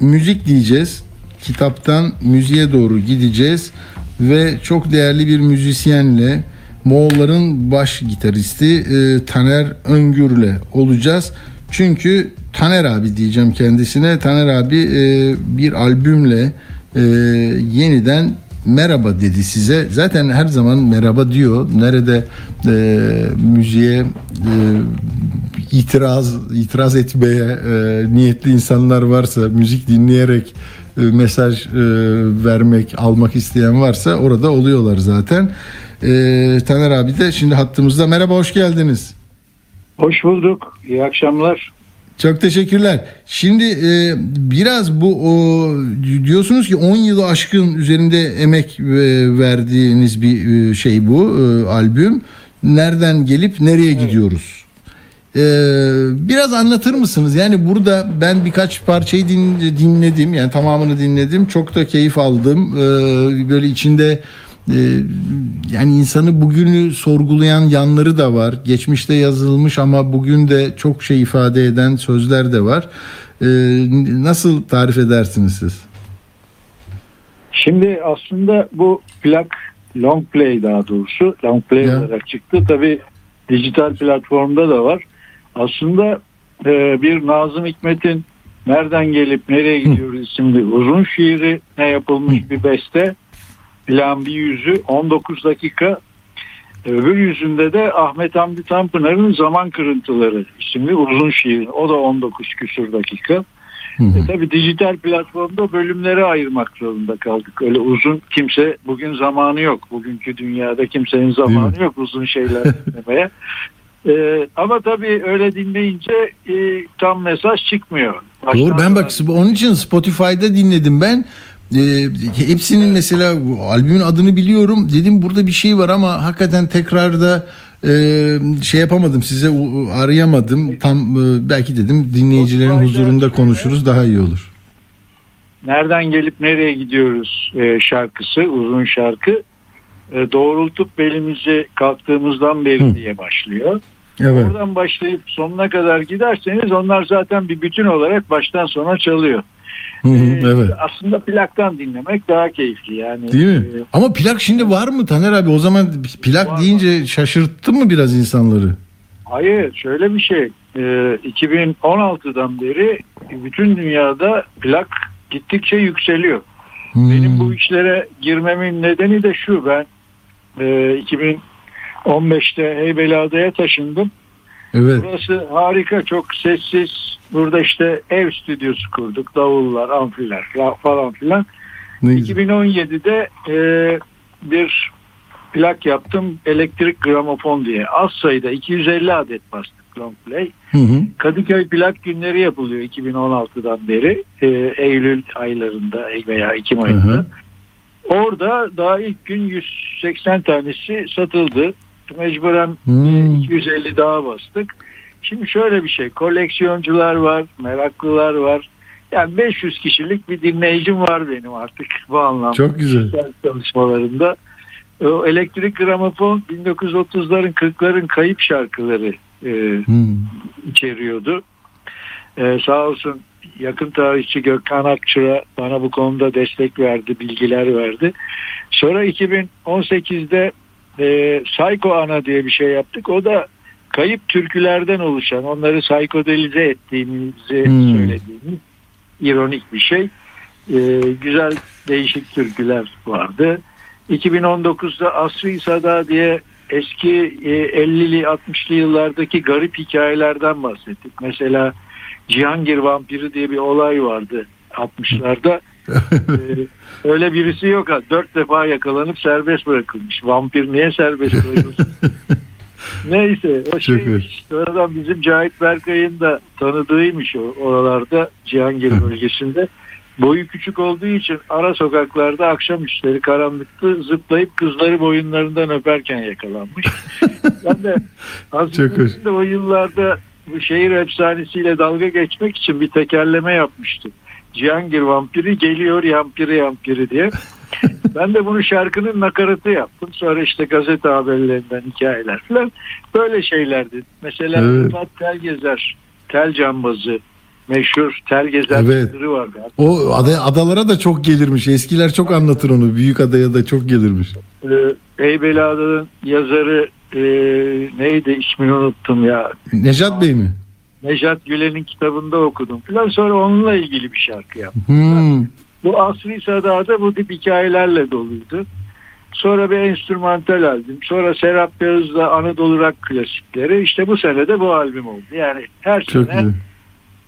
S1: müzik diyeceğiz. Kitaptan müziğe doğru gideceğiz ve çok değerli bir müzisyenle Moğolların baş gitaristi e, Taner Öngür'le olacağız. Çünkü Taner abi diyeceğim kendisine. Taner abi e, bir albümle e, yeniden merhaba dedi size. Zaten her zaman merhaba diyor. Nerede e, müziğe e, itiraz itiraz etmeye e, niyetli insanlar varsa, müzik dinleyerek e, mesaj e, vermek, almak isteyen varsa orada oluyorlar zaten. E, Taner abi de şimdi hattımızda. Merhaba, hoş geldiniz.
S7: Hoş bulduk. İyi akşamlar.
S1: Çok teşekkürler. Şimdi e, biraz bu o, diyorsunuz ki 10 yılı aşkın üzerinde emek e, verdiğiniz bir e, şey bu e, albüm. Nereden gelip nereye gidiyoruz? E, biraz anlatır mısınız? Yani burada ben birkaç parçayı din, dinledim. Yani tamamını dinledim. Çok da keyif aldım. E, böyle içinde e, yani insanı bugünü sorgulayan yanları da var. Geçmişte yazılmış ama bugün de çok şey ifade eden sözler de var. E, nasıl tarif edersiniz siz?
S7: Şimdi aslında bu plak long play daha doğrusu long play
S1: Ya.
S7: olarak çıktı. Tabi dijital platformda da var. Aslında e, bir Nazım Hikmet'in Nereden gelip nereye gidiyoruz isimli uzun şiiri ne yapılmış bir beste. Plan bir yüzü 19 dakika. Öbür yüzünde de Ahmet Hamdi Tanpınar'ın Zaman Kırıntıları isimli uzun şiir. O da 19 küsur dakika. E, tabii dijital platformda bölümlere ayırmak zorunda kaldık. Öyle uzun kimse bugün zamanı yok. Bugünkü dünyada kimsenin zamanı yok uzun şeyler dinlemeye. E, ama tabii öyle dinleyince e, tam mesaj çıkmıyor.
S1: Baştan Doğru ben bak onun için Spotify'da dinledim ben. E, hepsinin mesela albümün adını biliyorum. Dedim burada bir şey var ama hakikaten tekrarda e, şey yapamadım size arayamadım. Tam e, belki dedim dinleyicilerin huzurunda konuşuruz daha iyi olur.
S7: Nereden gelip nereye gidiyoruz e, şarkısı uzun şarkı. E, doğrultup belimizi kalktığımızdan beri Hı. diye başlıyor. Evet. Oradan başlayıp sonuna kadar giderseniz onlar zaten bir bütün olarak baştan sona çalıyor.
S1: Hı hı, ee, evet.
S7: Aslında plaktan dinlemek daha keyifli yani.
S1: Değil mi? E, Ama plak şimdi var mı Taner abi? O zaman plak var deyince var. şaşırttı mı biraz insanları?
S7: Hayır şöyle bir şey. E, 2016'dan beri bütün dünyada plak gittikçe yükseliyor. Hmm. Benim bu işlere girmemin nedeni de şu. Ben e, 2015'te Heybeliada'ya taşındım. Evet. Burası harika, çok sessiz. Burada işte ev stüdyosu kurduk. Davullar, amfiler falan filan. 2017'de e, bir plak yaptım. Elektrik gramofon diye. Az sayıda 250 adet bastık long play. Hı hı. Kadıköy plak günleri yapılıyor 2016'dan beri. E, Eylül aylarında veya Ekim ayında. Hı hı. Orada daha ilk gün 180 tanesi satıldı mecburen hmm. 250 daha bastık. Şimdi şöyle bir şey koleksiyoncular var, meraklılar var. Yani 500 kişilik bir dinleyicim var benim artık bu anlamda.
S1: Çok güzel.
S7: Çalışmalarında. O elektrik gramofon 1930'ların 40'ların kayıp şarkıları e, hmm. içeriyordu. E, sağ olsun yakın tarihçi Gökhan Akçıra bana bu konuda destek verdi, bilgiler verdi. Sonra 2018'de e, Psycho Ana diye bir şey yaptık. O da kayıp türkülerden oluşan, onları psikodelize ettiğimizi hmm. söylediğimiz ironik bir şey. E, güzel değişik türküler vardı. 2019'da Asri Sada diye eski e, 50'li 60'lı yıllardaki garip hikayelerden bahsettik. Mesela Cihangir vampiri diye bir olay vardı 60'larda. Ee, öyle birisi yok. Ha. Dört defa yakalanıp serbest bırakılmış. Vampir niye serbest bırakılmış? Neyse o şey sonradan bizim Cahit Berkay'ın da tanıdığıymış o oralarda Cihangir bölgesinde. Boyu küçük olduğu için ara sokaklarda akşam işleri karanlıkta zıplayıp kızları boyunlarından öperken yakalanmış. ben de aslında o yıllarda bu şehir efsanesiyle dalga geçmek için bir tekerleme yapmıştım. Cihangir vampiri geliyor yampiri yampiri diye. ben de bunu şarkının nakaratı yaptım. Sonra işte gazete haberlerinden hikayeler falan. Böyle şeylerdi. Mesela evet. Rıfat Tel Gezer, Tel Cambazı, meşhur tel gezer evet. vardı.
S1: O ada, adalara da çok gelirmiş. Eskiler çok anlatır onu. Büyük adaya da çok gelirmiş.
S7: Ee, Eybeliada'nın yazarı e, neydi ismini unuttum ya.
S1: Nejat Bey mi?
S7: Nejat Gülen'in kitabında okudum falan. Sonra onunla ilgili bir şarkı yaptım. Hmm. Bu Asri Sada'da bu tip hikayelerle doluydu. Sonra bir enstrümantal albüm. Sonra Serap Yağız'la Anadolu Rock klasikleri. İşte bu sene de bu albüm oldu. Yani her Çok sene iyi.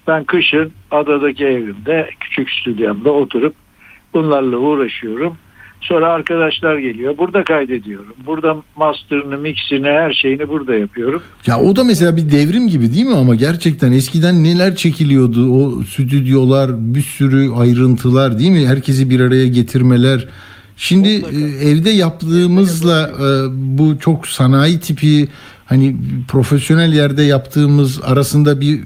S7: ben kışın adadaki evimde, küçük stüdyomda oturup bunlarla uğraşıyorum. Sonra arkadaşlar geliyor. Burada kaydediyorum. Burada master'ını, mixini, her şeyini burada yapıyorum.
S1: Ya o da mesela bir devrim gibi değil mi ama gerçekten eskiden neler çekiliyordu o stüdyolar, bir sürü ayrıntılar değil mi? Herkesi bir araya getirmeler. Şimdi e, evde yaptığımızla e, bu çok sanayi tipi hani profesyonel yerde yaptığımız arasında bir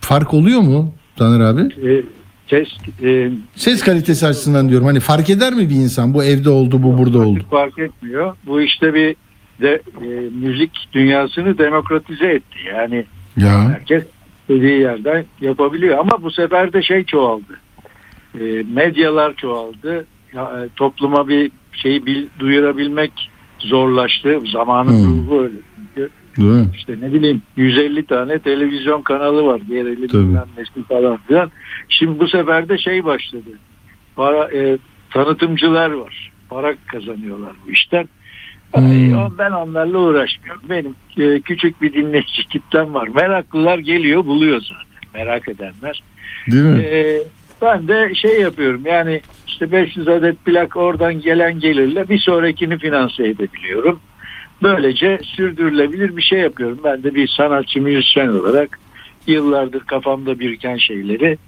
S1: fark oluyor mu Taner abi? E, ses e, ses kalitesi açısından diyorum. Hani fark eder mi bir insan bu evde oldu bu burada oldu?
S7: Fark etmiyor. Bu işte bir de e, müzik dünyasını demokratize etti. Yani ya. herkes dediği yerden yapabiliyor ama bu sefer de şey çoğaldı. E, medyalar çoğaldı. Ya, e, topluma bir şeyi bil, duyurabilmek zorlaştı. Zamanın hmm. ruhu öyle. Değil İşte ne bileyim 150 tane televizyon kanalı var. Diğer bilmem nesi falan filan. Şimdi bu sefer de şey başladı. Para, e, tanıtımcılar var. Para kazanıyorlar bu işten. Hmm. Ben onlarla uğraşmıyorum. Benim e, küçük bir dinleyici kitlem var. Meraklılar geliyor buluyor zaten. Merak edenler.
S1: Değil mi?
S7: Ee, ben de şey yapıyorum yani işte 500 adet plak oradan gelen gelirle bir sonrakini finanse edebiliyorum. Böylece sürdürülebilir bir şey yapıyorum. Ben de bir sanatçı müzisyen olarak yıllardır kafamda biriken şeyleri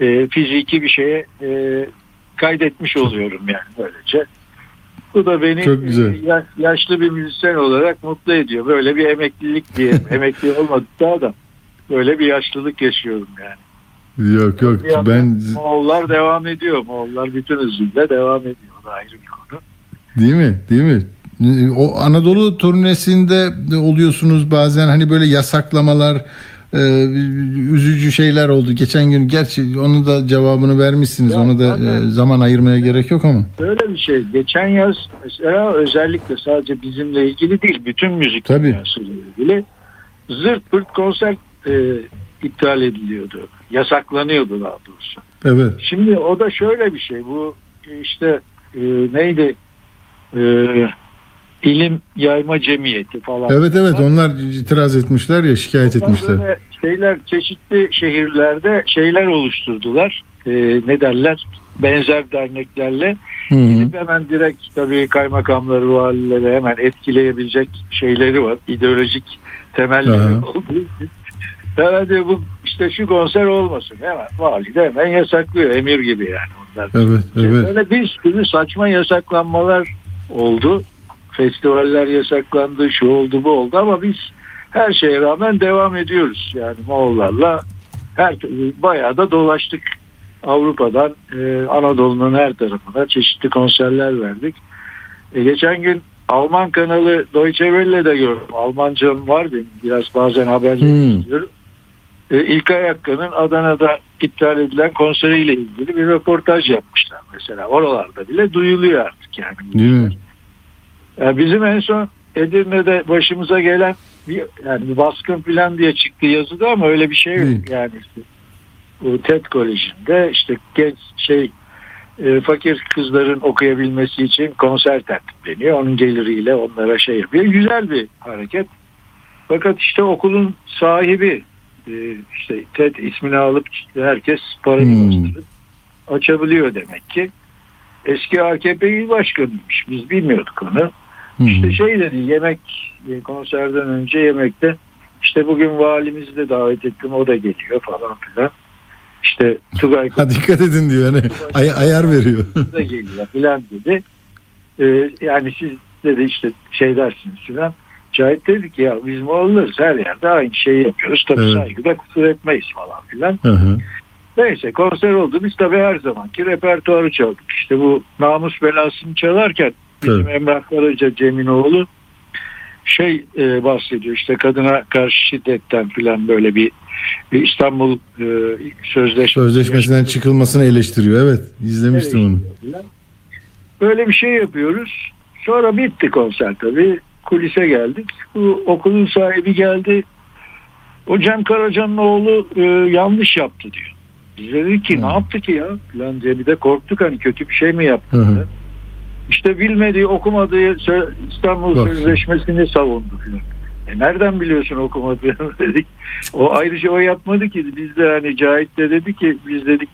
S7: e, fiziki bir şeye e, kaydetmiş oluyorum yani böylece. Bu da beni
S1: Çok güzel.
S7: e, ya- yaşlı bir müzisyen olarak mutlu ediyor. Böyle bir emeklilik diye emekli olmadık daha da böyle bir yaşlılık yaşıyorum yani.
S1: Yok yok
S7: Bir
S1: ben
S7: Moğollar devam ediyor. Moğollar bütün hızıyla devam ediyor. O da ayrı bir konu.
S1: değil mi? Değil mi? O Anadolu turnesinde de oluyorsunuz bazen hani böyle yasaklamalar e, üzücü şeyler oldu. Geçen gün gerçi onu da cevabını vermişsiniz.
S7: Ya,
S1: Onu da e, zaman ayırmaya gerek yok ama.
S7: Böyle bir şey. Geçen yaz mesela özellikle sadece bizimle ilgili değil. Bütün müzik
S1: Tabii.
S7: dünyasıyla ilgili zırt pırt konser e, iptal ediliyordu. Yasaklanıyordu daha doğrusu.
S1: Evet.
S7: Şimdi o da şöyle bir şey. Bu işte e, neydi? E, ilim yayma cemiyeti falan.
S1: Evet evet onlar itiraz etmişler ya şikayet
S7: Onlar
S1: etmişler.
S7: şeyler çeşitli şehirlerde şeyler oluşturdular. E, ne derler? Benzer derneklerle
S1: Hı hı.
S7: Gidip hemen direkt tabii kaymakamları, valileri hemen etkileyebilecek şeyleri var. İdeolojik temelleri olduğu için. Diyor bu işte şu konser olmasın. Hemen vali de hemen yasaklıyor. Emir gibi yani onlar.
S1: Evet evet.
S7: Böyle bir sürü saçma yasaklanmalar oldu. Festivaller yasaklandı, şu oldu bu oldu ama biz her şeye rağmen devam ediyoruz. Yani Moğollarla her bayağı da dolaştık. Avrupa'dan e, Anadolu'nun her tarafına çeşitli konserler verdik. E, geçen gün Alman kanalı Deutsche Welle'de gördüm. Almancam var benim. Biraz bazen haberleri
S1: Hmm.
S7: izliyorum. E, İlkay Hakkı'nın Adana'da iptal edilen konseriyle ilgili bir röportaj yapmışlar mesela. Oralarda bile duyuluyor artık yani.
S1: Değil mi?
S7: Yani bizim en son Edirne'de başımıza gelen bir, yani bir baskın falan diye çıktı yazıda ama öyle bir şey yok. Yani işte, bu TED Koleji'nde işte genç şey e, fakir kızların okuyabilmesi için konser tertipleniyor. Onun geliriyle onlara şey yapıyor. Güzel bir hareket. Fakat işte okulun sahibi e, işte TED ismini alıp herkes parayı
S1: Hmm.
S7: açabiliyor demek ki. Eski AKP il başkanıymış. Biz bilmiyorduk onu. İşte şey dedi yemek e, konserden önce yemekte işte bugün valimizi de davet ettim o da geliyor falan filan. İşte Tugay
S1: Ha dikkat edin diyor hani ay- ayar veriyor.
S7: da geliyor filan dedi. Ee, yani siz dedi işte şey dersiniz filan. Cahit dedi ki ya biz Moğollarız her yerde aynı şeyi yapıyoruz. Tabii
S1: Evet.
S7: saygıda kusur etmeyiz falan filan.
S1: Hı hı.
S7: Neyse konser oldu. Biz tabii her zamanki repertuarı çaldık. İşte bu namus belasını çalarken bizim
S1: Evet.
S7: Emrah Karaca Ceminoğlu şey e, bahsediyor işte kadına karşı şiddetten filan böyle bir, bir İstanbul e, Sözleşmesi
S1: Sözleşmesinden çıkılmasını eleştiriyor. Evet izlemiştim onu.
S7: filan. Böyle bir şey yapıyoruz. Sonra bitti konser tabii. Kulise geldik. Bu okulun sahibi geldi. O Cem Karaca'nın oğlu e, yanlış yaptı diyor. Biz de dedik ki
S1: Hı.
S7: ne yaptı ki ya? Falan diye bir de korktuk hani kötü bir şey mi yaptı?
S1: Hı.
S7: İşte bilmediği okumadığı İstanbul
S1: Bak.
S7: Sözleşmesi'ni savundu. E nereden biliyorsun okumadığını dedik. O ayrıca o yapmadı ki. Biz de hani Cahit de dedi ki biz dedik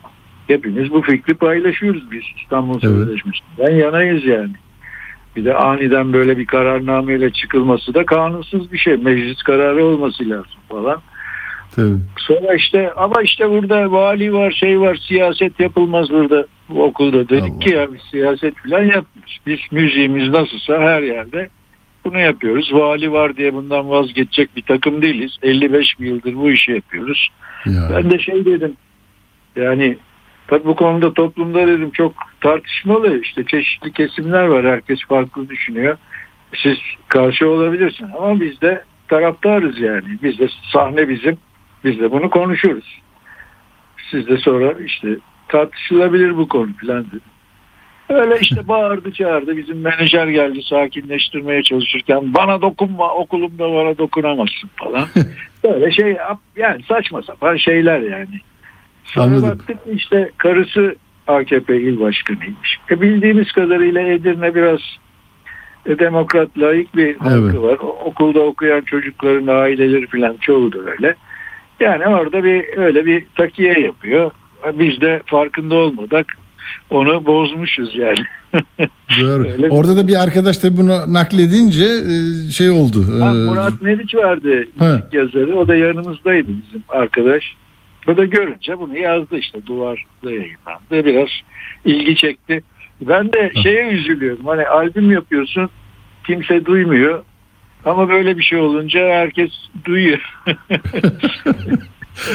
S7: hepimiz bu fikri paylaşıyoruz biz İstanbul
S1: Evet.
S7: Sözleşmesi'nden yanayız yani. Bir de aniden böyle bir kararnameyle çıkılması da kanunsuz bir şey. Meclis kararı olması lazım falan.
S1: Tabii.
S7: Sonra işte ama işte burada vali var şey var siyaset yapılmaz burada bu okulda. Dedik
S1: Allah.
S7: ki ya biz siyaset falan yapmıyoruz. Biz müziğimiz nasılsa her yerde bunu yapıyoruz. Vali var diye bundan vazgeçecek bir takım değiliz. 55 yıldır bu işi yapıyoruz.
S1: Ya.
S7: Ben de şey dedim yani tabii bu konuda toplumda dedim çok tartışmalı işte çeşitli kesimler var herkes farklı düşünüyor. Siz karşı olabilirsiniz ama biz de taraftarız yani. Biz de sahne bizim. Biz de bunu konuşuruz. Siz de sonra işte tartışılabilir bu konu falan dedi. Öyle işte bağırdı çağırdı. Bizim menajer geldi sakinleştirmeye çalışırken bana dokunma okulumda bana dokunamazsın falan. Böyle şey yani saçma sapan şeyler yani. Sonra
S1: Anladım.
S7: baktık işte karısı AKP il başkanıymış. E bildiğimiz kadarıyla Edirne biraz e, demokrat layık bir halkı
S1: Evet.
S7: var. O- Okulda okuyan çocukların aileleri falan çoğu da öyle. Yani orada bir öyle bir takiye yapıyor. Biz de farkında olmadık onu bozmuşuz yani.
S1: Doğru. Öyle Orada da bir arkadaş da bunu nakledince e, şey oldu.
S7: Ha, e, Murat Meriç vardı ilk yazarı. O da yanımızdaydı bizim arkadaş. O da görünce bunu yazdı işte duvarda yayınlandı. Biraz ilgi çekti. Ben de şeye üzülüyorum. Hani albüm yapıyorsun kimse duymuyor. Ama böyle bir şey olunca herkes duyuyor.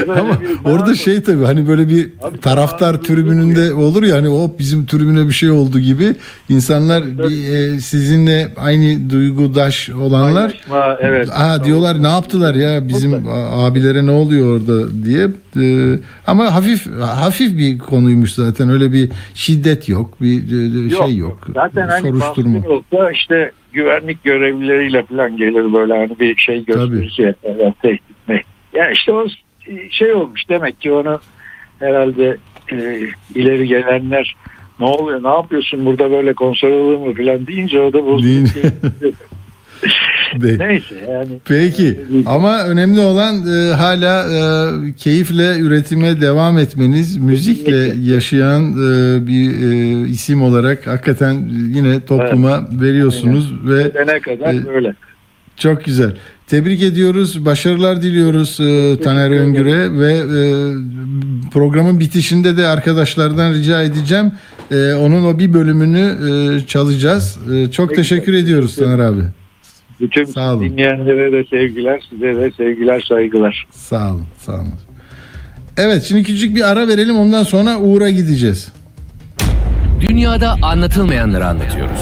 S1: Ama orada şey tabii hani böyle bir Abi, taraftar tribününde olur ya hani o bizim tribüne bir şey oldu gibi insanlar bir, e, sizinle aynı duygudaş olanlar Paylaşma, evet. Aa, diyorlar ne yaptılar ya bizim Burada. abilere ne oluyor orada diye e, ama hafif hafif bir konuymuş zaten öyle bir şiddet yok bir e, şey yok.
S7: Zaten hani soruşturma. olsa işte güvenlik görevlileriyle falan gelir böyle hani bir şey gösterirse yani tehdit ya işte o şey olmuş demek ki onu herhalde e, ileri gelenler ne oluyor ne yapıyorsun burada böyle konser olur mu falan deyince o da Neyse yani.
S1: Peki ama önemli olan e, hala e, keyifle üretime devam etmeniz, müzikle yaşayan e, bir e, isim olarak hakikaten yine topluma evet. veriyorsunuz Aynen.
S7: ve ne kadar e, böyle.
S1: Çok güzel. Tebrik ediyoruz, başarılar diliyoruz e, Taner Öngür'e ve e, programın bitişinde de arkadaşlardan rica edeceğim. E, onun o bir bölümünü e, çalacağız. E, çok teşekkür ediyoruz Taner abi.
S7: Bütün sağ olun. dinleyenlere de sevgiler, size de sevgiler, saygılar.
S1: Sağ olun, sağ olun. Evet, şimdi küçük bir ara verelim ondan sonra Uğur'a gideceğiz.
S3: Dünyada anlatılmayanları anlatıyoruz.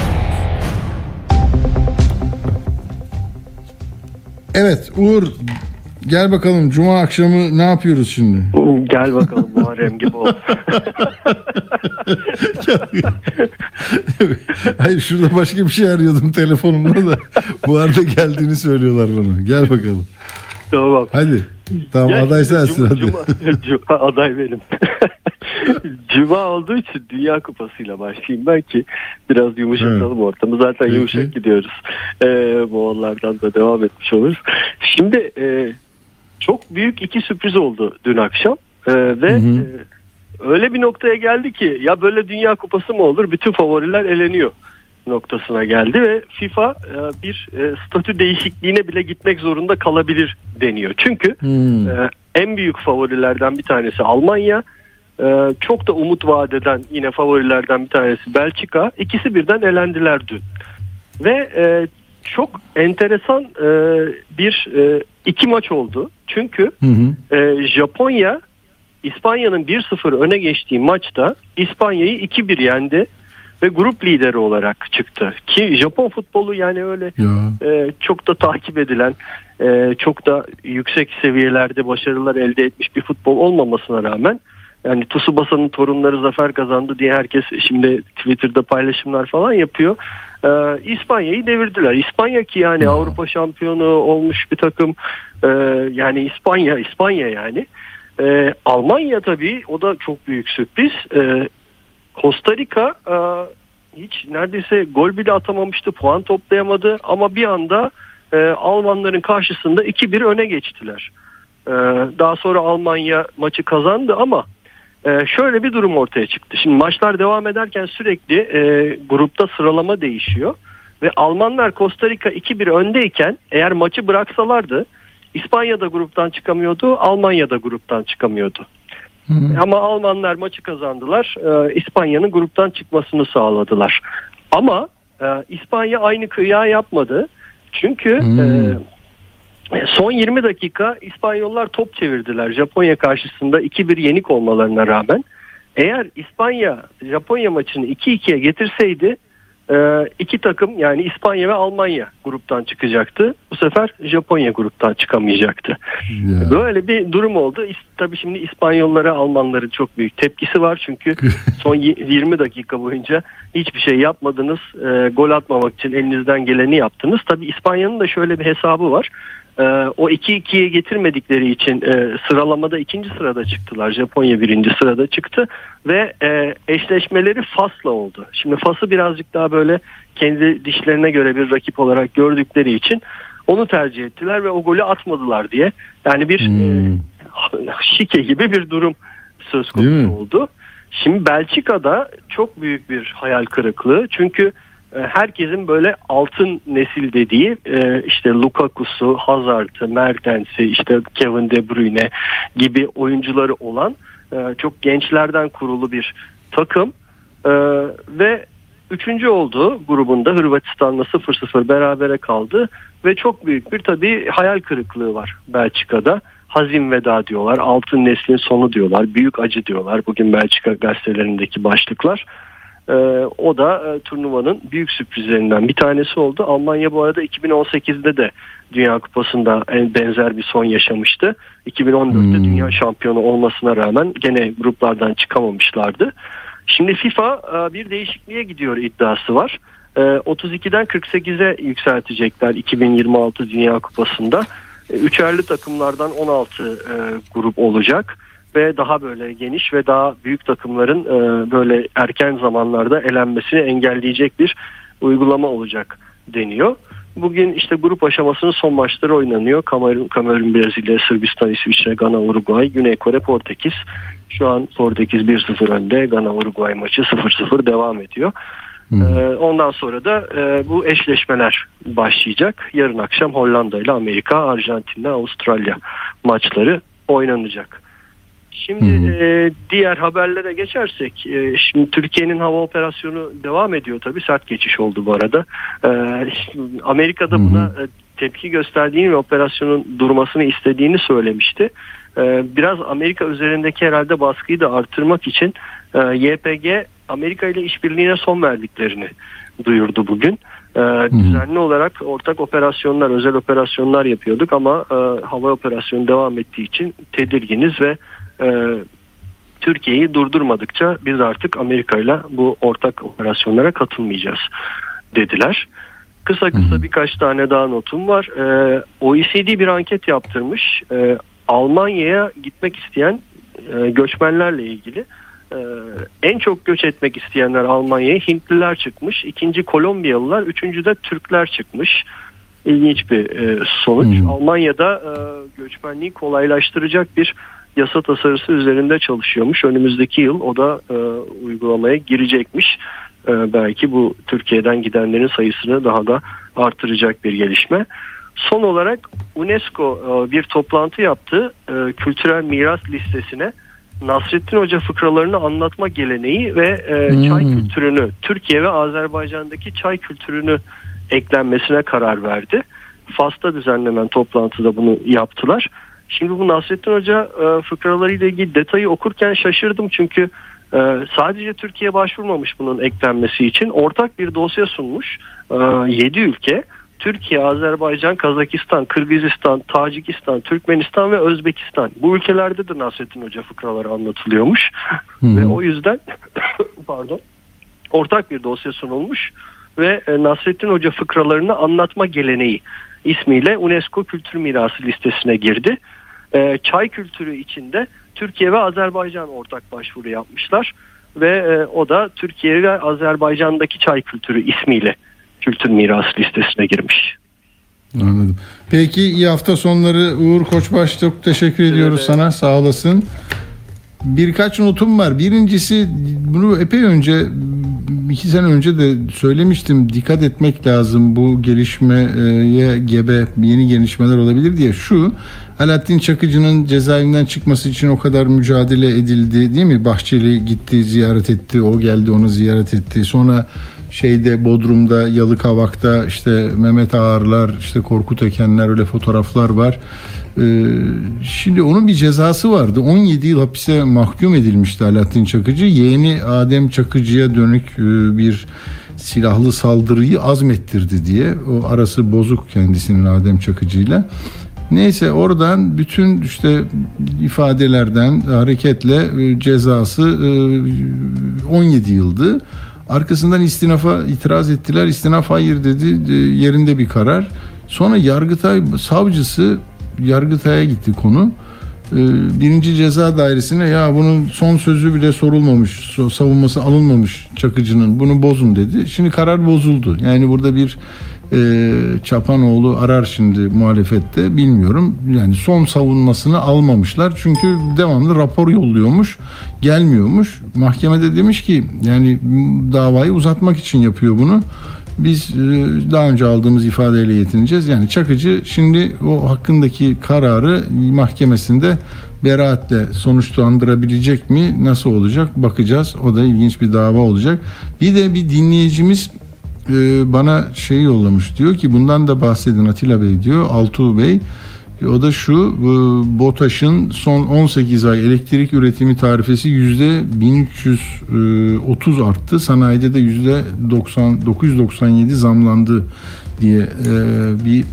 S1: Evet Uğur gel bakalım Cuma akşamı ne yapıyoruz şimdi?
S4: Gel bakalım Muharrem gibi ol.
S1: Hayır şurada başka bir şey arıyordum telefonumda da bu arada geldiğini söylüyorlar bana. Gel bakalım.
S4: Tamam.
S1: Hadi. Tamam aday sensin hadi. Cuma,
S4: Cuma, aday benim. Cuma olduğu için Dünya Kupası'yla başlayayım ben ki biraz yumuşatalım evet. ortamı. Zaten Peki. yumuşak gidiyoruz. Ee, Moğollardan da devam etmiş oluruz. Şimdi e, çok büyük iki sürpriz oldu dün akşam. E, ve hı hı. E, öyle bir noktaya geldi ki ya böyle Dünya Kupası mı olur? Bütün favoriler eleniyor noktasına geldi ve FIFA e, bir e, statü değişikliğine bile gitmek zorunda kalabilir deniyor. Çünkü hmm. E, en büyük favorilerden bir tanesi Almanya, ee, çok da umut vaat eden yine favorilerden bir tanesi Belçika. İkisi birden elendiler dün. Ve e, çok enteresan e, bir e, iki maç oldu. Çünkü hı hı. E, Japonya İspanya'nın 1-0 öne geçtiği maçta İspanya'yı 2-1 yendi ve grup lideri olarak çıktı. Ki Japon futbolu yani öyle e, çok da takip edilen, e, çok da yüksek seviyelerde başarılar elde etmiş bir futbol olmamasına rağmen yani Tsubasa'nın torunları zafer kazandı diye herkes şimdi Twitter'da paylaşımlar falan yapıyor. Ee, İspanya'yı devirdiler. İspanya ki yani hmm. Avrupa şampiyonu olmuş bir takım ee, yani İspanya İspanya yani. Ee, Almanya tabii o da çok büyük sürpriz. Ee, Costa Rica e, hiç neredeyse gol bile atamamıştı, puan toplayamadı ama bir anda e, Almanların karşısında 2-1 öne geçtiler. Ee, daha sonra Almanya maçı kazandı ama ee, şöyle bir durum ortaya çıktı. Şimdi maçlar devam ederken sürekli e, grupta sıralama değişiyor. Ve Almanlar Costa Rica 2-1 öndeyken eğer maçı bıraksalardı İspanya da gruptan çıkamıyordu, Almanya da gruptan çıkamıyordu. Hı hı. Ama Almanlar maçı kazandılar, e, İspanya'nın gruptan çıkmasını sağladılar. Ama e, İspanya aynı kıya yapmadı. Çünkü e, Son 20 dakika İspanyollar top çevirdiler Japonya karşısında 2-1 yenik olmalarına rağmen. Eğer İspanya Japonya maçını 2-2'ye getirseydi e, iki takım yani İspanya ve Almanya gruptan çıkacaktı. bu sefer Japonya gruptan çıkamayacaktı.
S1: Ya.
S4: Böyle bir durum oldu. Tabii şimdi İspanyollara Almanların çok büyük tepkisi var. Çünkü son y- 20 dakika boyunca hiçbir şey yapmadınız. E, gol atmamak için elinizden geleni yaptınız. Tabii İspanya'nın da şöyle bir hesabı var. E, o 2-2'ye getirmedikleri için e, sıralamada ikinci sırada çıktılar. Japonya birinci sırada çıktı ve e, eşleşmeleri Fas'la oldu. Şimdi Fas'ı birazcık daha böyle kendi dişlerine göre bir rakip olarak gördükleri için onu tercih ettiler ve o golü atmadılar diye. Yani bir
S1: Hmm.
S4: e, şike gibi bir durum söz konusu oldu. Şimdi Belçika'da çok büyük bir hayal kırıklığı. Çünkü e, herkesin böyle altın nesil dediği e, işte Lukaku'su, Hazard'ı, Mertens'i, işte Kevin De Bruyne gibi oyuncuları olan e, çok gençlerden kurulu bir takım E, ve üçüncü oldu grubunda Hırvatistan'la 0-0 berabere kaldı ve çok büyük bir tabii hayal kırıklığı var Belçika'da. Hazin veda diyorlar, altın neslin sonu diyorlar, büyük acı diyorlar bugün Belçika gazetelerindeki başlıklar. Ee, o da e, turnuvanın büyük sürprizlerinden bir tanesi oldu. Almanya bu arada 2018'de de Dünya Kupası'nda en benzer bir son yaşamıştı. 2014'te
S1: Hmm.
S4: dünya şampiyonu olmasına rağmen gene gruplardan çıkamamışlardı. Şimdi FIFA e, bir değişikliğe gidiyor iddiası var. E, 32'den 48'e yükseltecekler 2026 Dünya Kupası'nda. E, Üçerli takımlardan 16 e, grup olacak ve daha böyle geniş ve daha büyük takımların e, böyle erken zamanlarda elenmesini engelleyecek bir uygulama olacak deniyor. Bugün işte grup aşamasının son maçları oynanıyor. Kamerun, Kamerun, Brezilya, Sırbistan, İsviçre, Gana, Uruguay, Güney Kore, Portekiz. Şu an Portekiz 1-0 önde. Gana, Uruguay maçı 0-0 devam ediyor.
S1: Hmm.
S4: Ee, ondan sonra da e, bu eşleşmeler başlayacak. Yarın akşam Hollanda ile Amerika, Arjantin ile Avustralya maçları oynanacak. Şimdi
S1: Hı hı.
S4: e, diğer haberlere geçersek, e, şimdi Türkiye'nin hava operasyonu devam ediyor tabii sert geçiş oldu bu arada. E, Amerika'da
S1: Hı hı.
S4: buna e, tepki gösterdiğini ve operasyonun durmasını istediğini söylemişti. E, biraz Amerika üzerindeki herhalde baskıyı da artırmak için e, YPG Amerika ile işbirliğine son verdiklerini duyurdu bugün. E, düzenli olarak ortak operasyonlar, özel operasyonlar yapıyorduk ama e, hava operasyonu devam ettiği için tedirginiz ve Türkiye'yi durdurmadıkça biz artık Amerika ile bu ortak operasyonlara katılmayacağız dediler. Kısa kısa birkaç tane daha notum var. E, OECD bir anket yaptırmış. E, Almanya'ya gitmek isteyen e, göçmenlerle ilgili e, en çok göç etmek isteyenler Almanya'ya Hintliler çıkmış. ikinci Kolombiyalılar, üçüncü de Türkler çıkmış. İlginç bir e, sonuç.
S1: Hmm.
S4: Almanya'da e, göçmenliği kolaylaştıracak bir yasa tasarısı üzerinde çalışıyormuş. Önümüzdeki yıl o da e, uygulamaya girecekmiş. E, belki bu Türkiye'den gidenlerin sayısını daha da artıracak bir gelişme. Son olarak UNESCO e, bir toplantı yaptı. E, kültürel miras listesine Nasrettin Hoca fıkralarını anlatma geleneği ve e,
S1: Hmm.
S4: çay kültürünü, Türkiye ve Azerbaycan'daki çay kültürünü eklenmesine karar verdi. Fas'ta düzenlenen toplantıda bunu yaptılar. Şimdi bu Nasrettin Hoca e, fıkralarıyla ilgili detayı okurken şaşırdım çünkü e, sadece Türkiye başvurmamış bunun eklenmesi için. Ortak bir dosya sunmuş. 7 ülke Türkiye, Azerbaycan, Kazakistan, Kırgızistan, Tacikistan, Türkmenistan ve Özbekistan. Bu ülkelerde de Nasrettin Hoca fıkraları anlatılıyormuş.
S1: Hı.
S4: Ve o yüzden pardon ortak bir dosya sunulmuş ve e, Nasrettin Hoca fıkralarını anlatma geleneği ismiyle UNESCO Kültür Mirası listesine girdi. E, çay kültürü içinde Türkiye ve Azerbaycan ortak başvuru yapmışlar ve e, o da Türkiye ve Azerbaycan'daki çay kültürü ismiyle kültür mirası listesine girmiş.
S1: Anladım. Peki iyi hafta sonları Uğur Koçbaş çok teşekkür ediyoruz sana sağ olasın. Birkaç notum var. Birincisi bunu epey önce iki sene önce de söylemiştim. Dikkat etmek lazım bu gelişmeye gebe yeni gelişmeler olabilir diye. Şu Alaaddin Çakıcı'nın cezaevinden çıkması için o kadar mücadele edildi değil mi? Bahçeli gitti ziyaret etti. O geldi onu ziyaret etti. Sonra şeyde Bodrum'da Yalıkavak'ta işte Mehmet Ağarlar işte Korkut Ekenler öyle fotoğraflar var. Ee, şimdi onun bir cezası vardı. 17 yıl hapise mahkum edilmişti Alaaddin Çakıcı. Yeğeni Adem Çakıcı'ya dönük e, bir silahlı saldırıyı azmettirdi diye. O arası bozuk kendisinin Adem Çakıcı'yla. Neyse oradan bütün işte ifadelerden hareketle e, cezası 17 yıldı. Arkasından istinafa itiraz ettiler. İstinaf hayır dedi. Yerinde bir karar. Sonra Yargıtay savcısı Yargıtay'a gitti konu. Birinci ceza dairesine ya bunun son sözü bile sorulmamış, savunması alınmamış Çakıcı'nın bunu bozun dedi. Şimdi karar bozuldu. Yani burada bir e, Çapanoğlu arar şimdi muhalefette bilmiyorum. Yani son savunmasını almamışlar. Çünkü devamlı rapor yolluyormuş. Gelmiyormuş. Mahkemede demiş ki yani davayı uzatmak için yapıyor bunu. Biz e, daha önce aldığımız ifadeyle yetineceğiz. Yani Çakıcı şimdi o hakkındaki kararı mahkemesinde beraatle sonuçlandırabilecek mi? Nasıl olacak? Bakacağız. O da ilginç bir dava olacak. Bir de bir dinleyicimiz e, bana şey yollamış. Diyor ki bundan da bahsedin Atilla Bey diyor. Altuğ Bey. O da şu e, BOTAŞ'ın son 18 ay elektrik üretimi tarifesi yüzde 1330 e, arttı. Sanayide de yüzde 997 zamlandı diye bir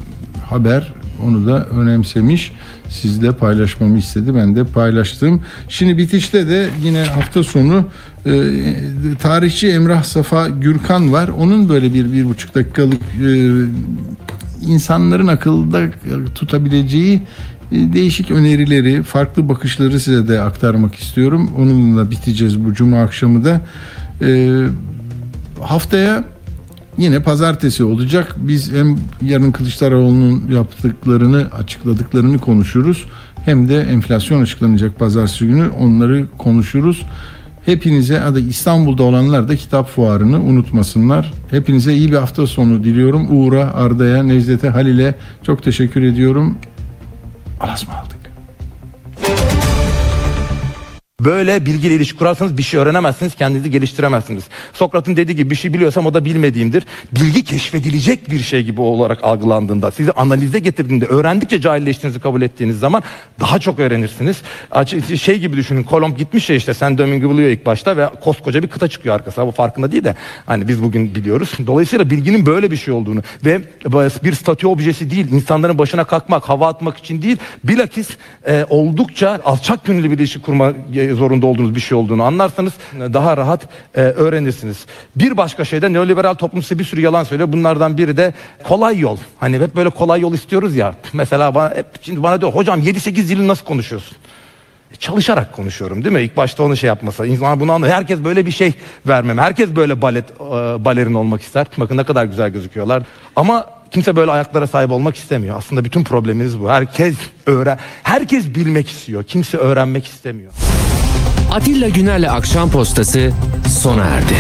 S1: haber onu da önemsemiş. Sizle paylaşmamı istedi. Ben de paylaştım. Şimdi bitişte de yine hafta sonu e, tarihçi Emrah Safa Gürkan var. Onun böyle bir, bir buçuk dakikalık e, insanların akılda tutabileceği e, değişik önerileri, farklı bakışları size de aktarmak istiyorum. Onunla biteceğiz bu cuma akşamı da. E, haftaya yine pazartesi olacak. Biz hem yarın Kılıçdaroğlu'nun yaptıklarını, açıkladıklarını konuşuruz. Hem de enflasyon açıklanacak pazartesi günü onları konuşuruz. Hepinize adı İstanbul'da olanlar da kitap fuarını unutmasınlar. Hepinize iyi bir hafta sonu diliyorum. Uğur'a, Arda'ya, Necdet'e, Halil'e çok teşekkür ediyorum. Alasma aldık.
S8: Böyle bilgiyle ilişki kurarsanız bir şey öğrenemezsiniz, kendinizi geliştiremezsiniz. Sokrat'ın dediği gibi bir şey biliyorsam o da bilmediğimdir. Bilgi keşfedilecek bir şey gibi olarak algılandığında, sizi analize getirdiğinde, öğrendikçe cahilleştiğinizi kabul ettiğiniz zaman daha çok öğrenirsiniz. Şey gibi düşünün, Kolomb gitmiş ya işte, sen Domingo buluyor ilk başta ve koskoca bir kıta çıkıyor arkasına. Bu farkında değil de hani biz bugün biliyoruz. Dolayısıyla bilginin böyle bir şey olduğunu ve bir statü objesi değil, insanların başına kalkmak, hava atmak için değil, bilakis e, oldukça alçak gönüllü bir ilişki kurma zorunda olduğunuz bir şey olduğunu anlarsanız daha rahat e, öğrenirsiniz. Bir başka şey de neoliberal toplum size bir sürü yalan söylüyor. Bunlardan biri de kolay yol. Hani hep böyle kolay yol istiyoruz ya. Mesela bana, hep, şimdi bana diyor hocam 7-8 dili nasıl konuşuyorsun? E, çalışarak konuşuyorum değil mi? İlk başta onu şey yapmasa. İnsan bunu anlıyor. Herkes böyle bir şey vermem. Herkes böyle balet e, balerin olmak ister. Bakın ne kadar güzel gözüküyorlar. Ama kimse böyle ayaklara sahip olmak istemiyor. Aslında bütün problemimiz bu. Herkes öğren herkes bilmek istiyor. Kimse öğrenmek istemiyor.
S3: Atilla Güner'le Akşam Postası sona erdi.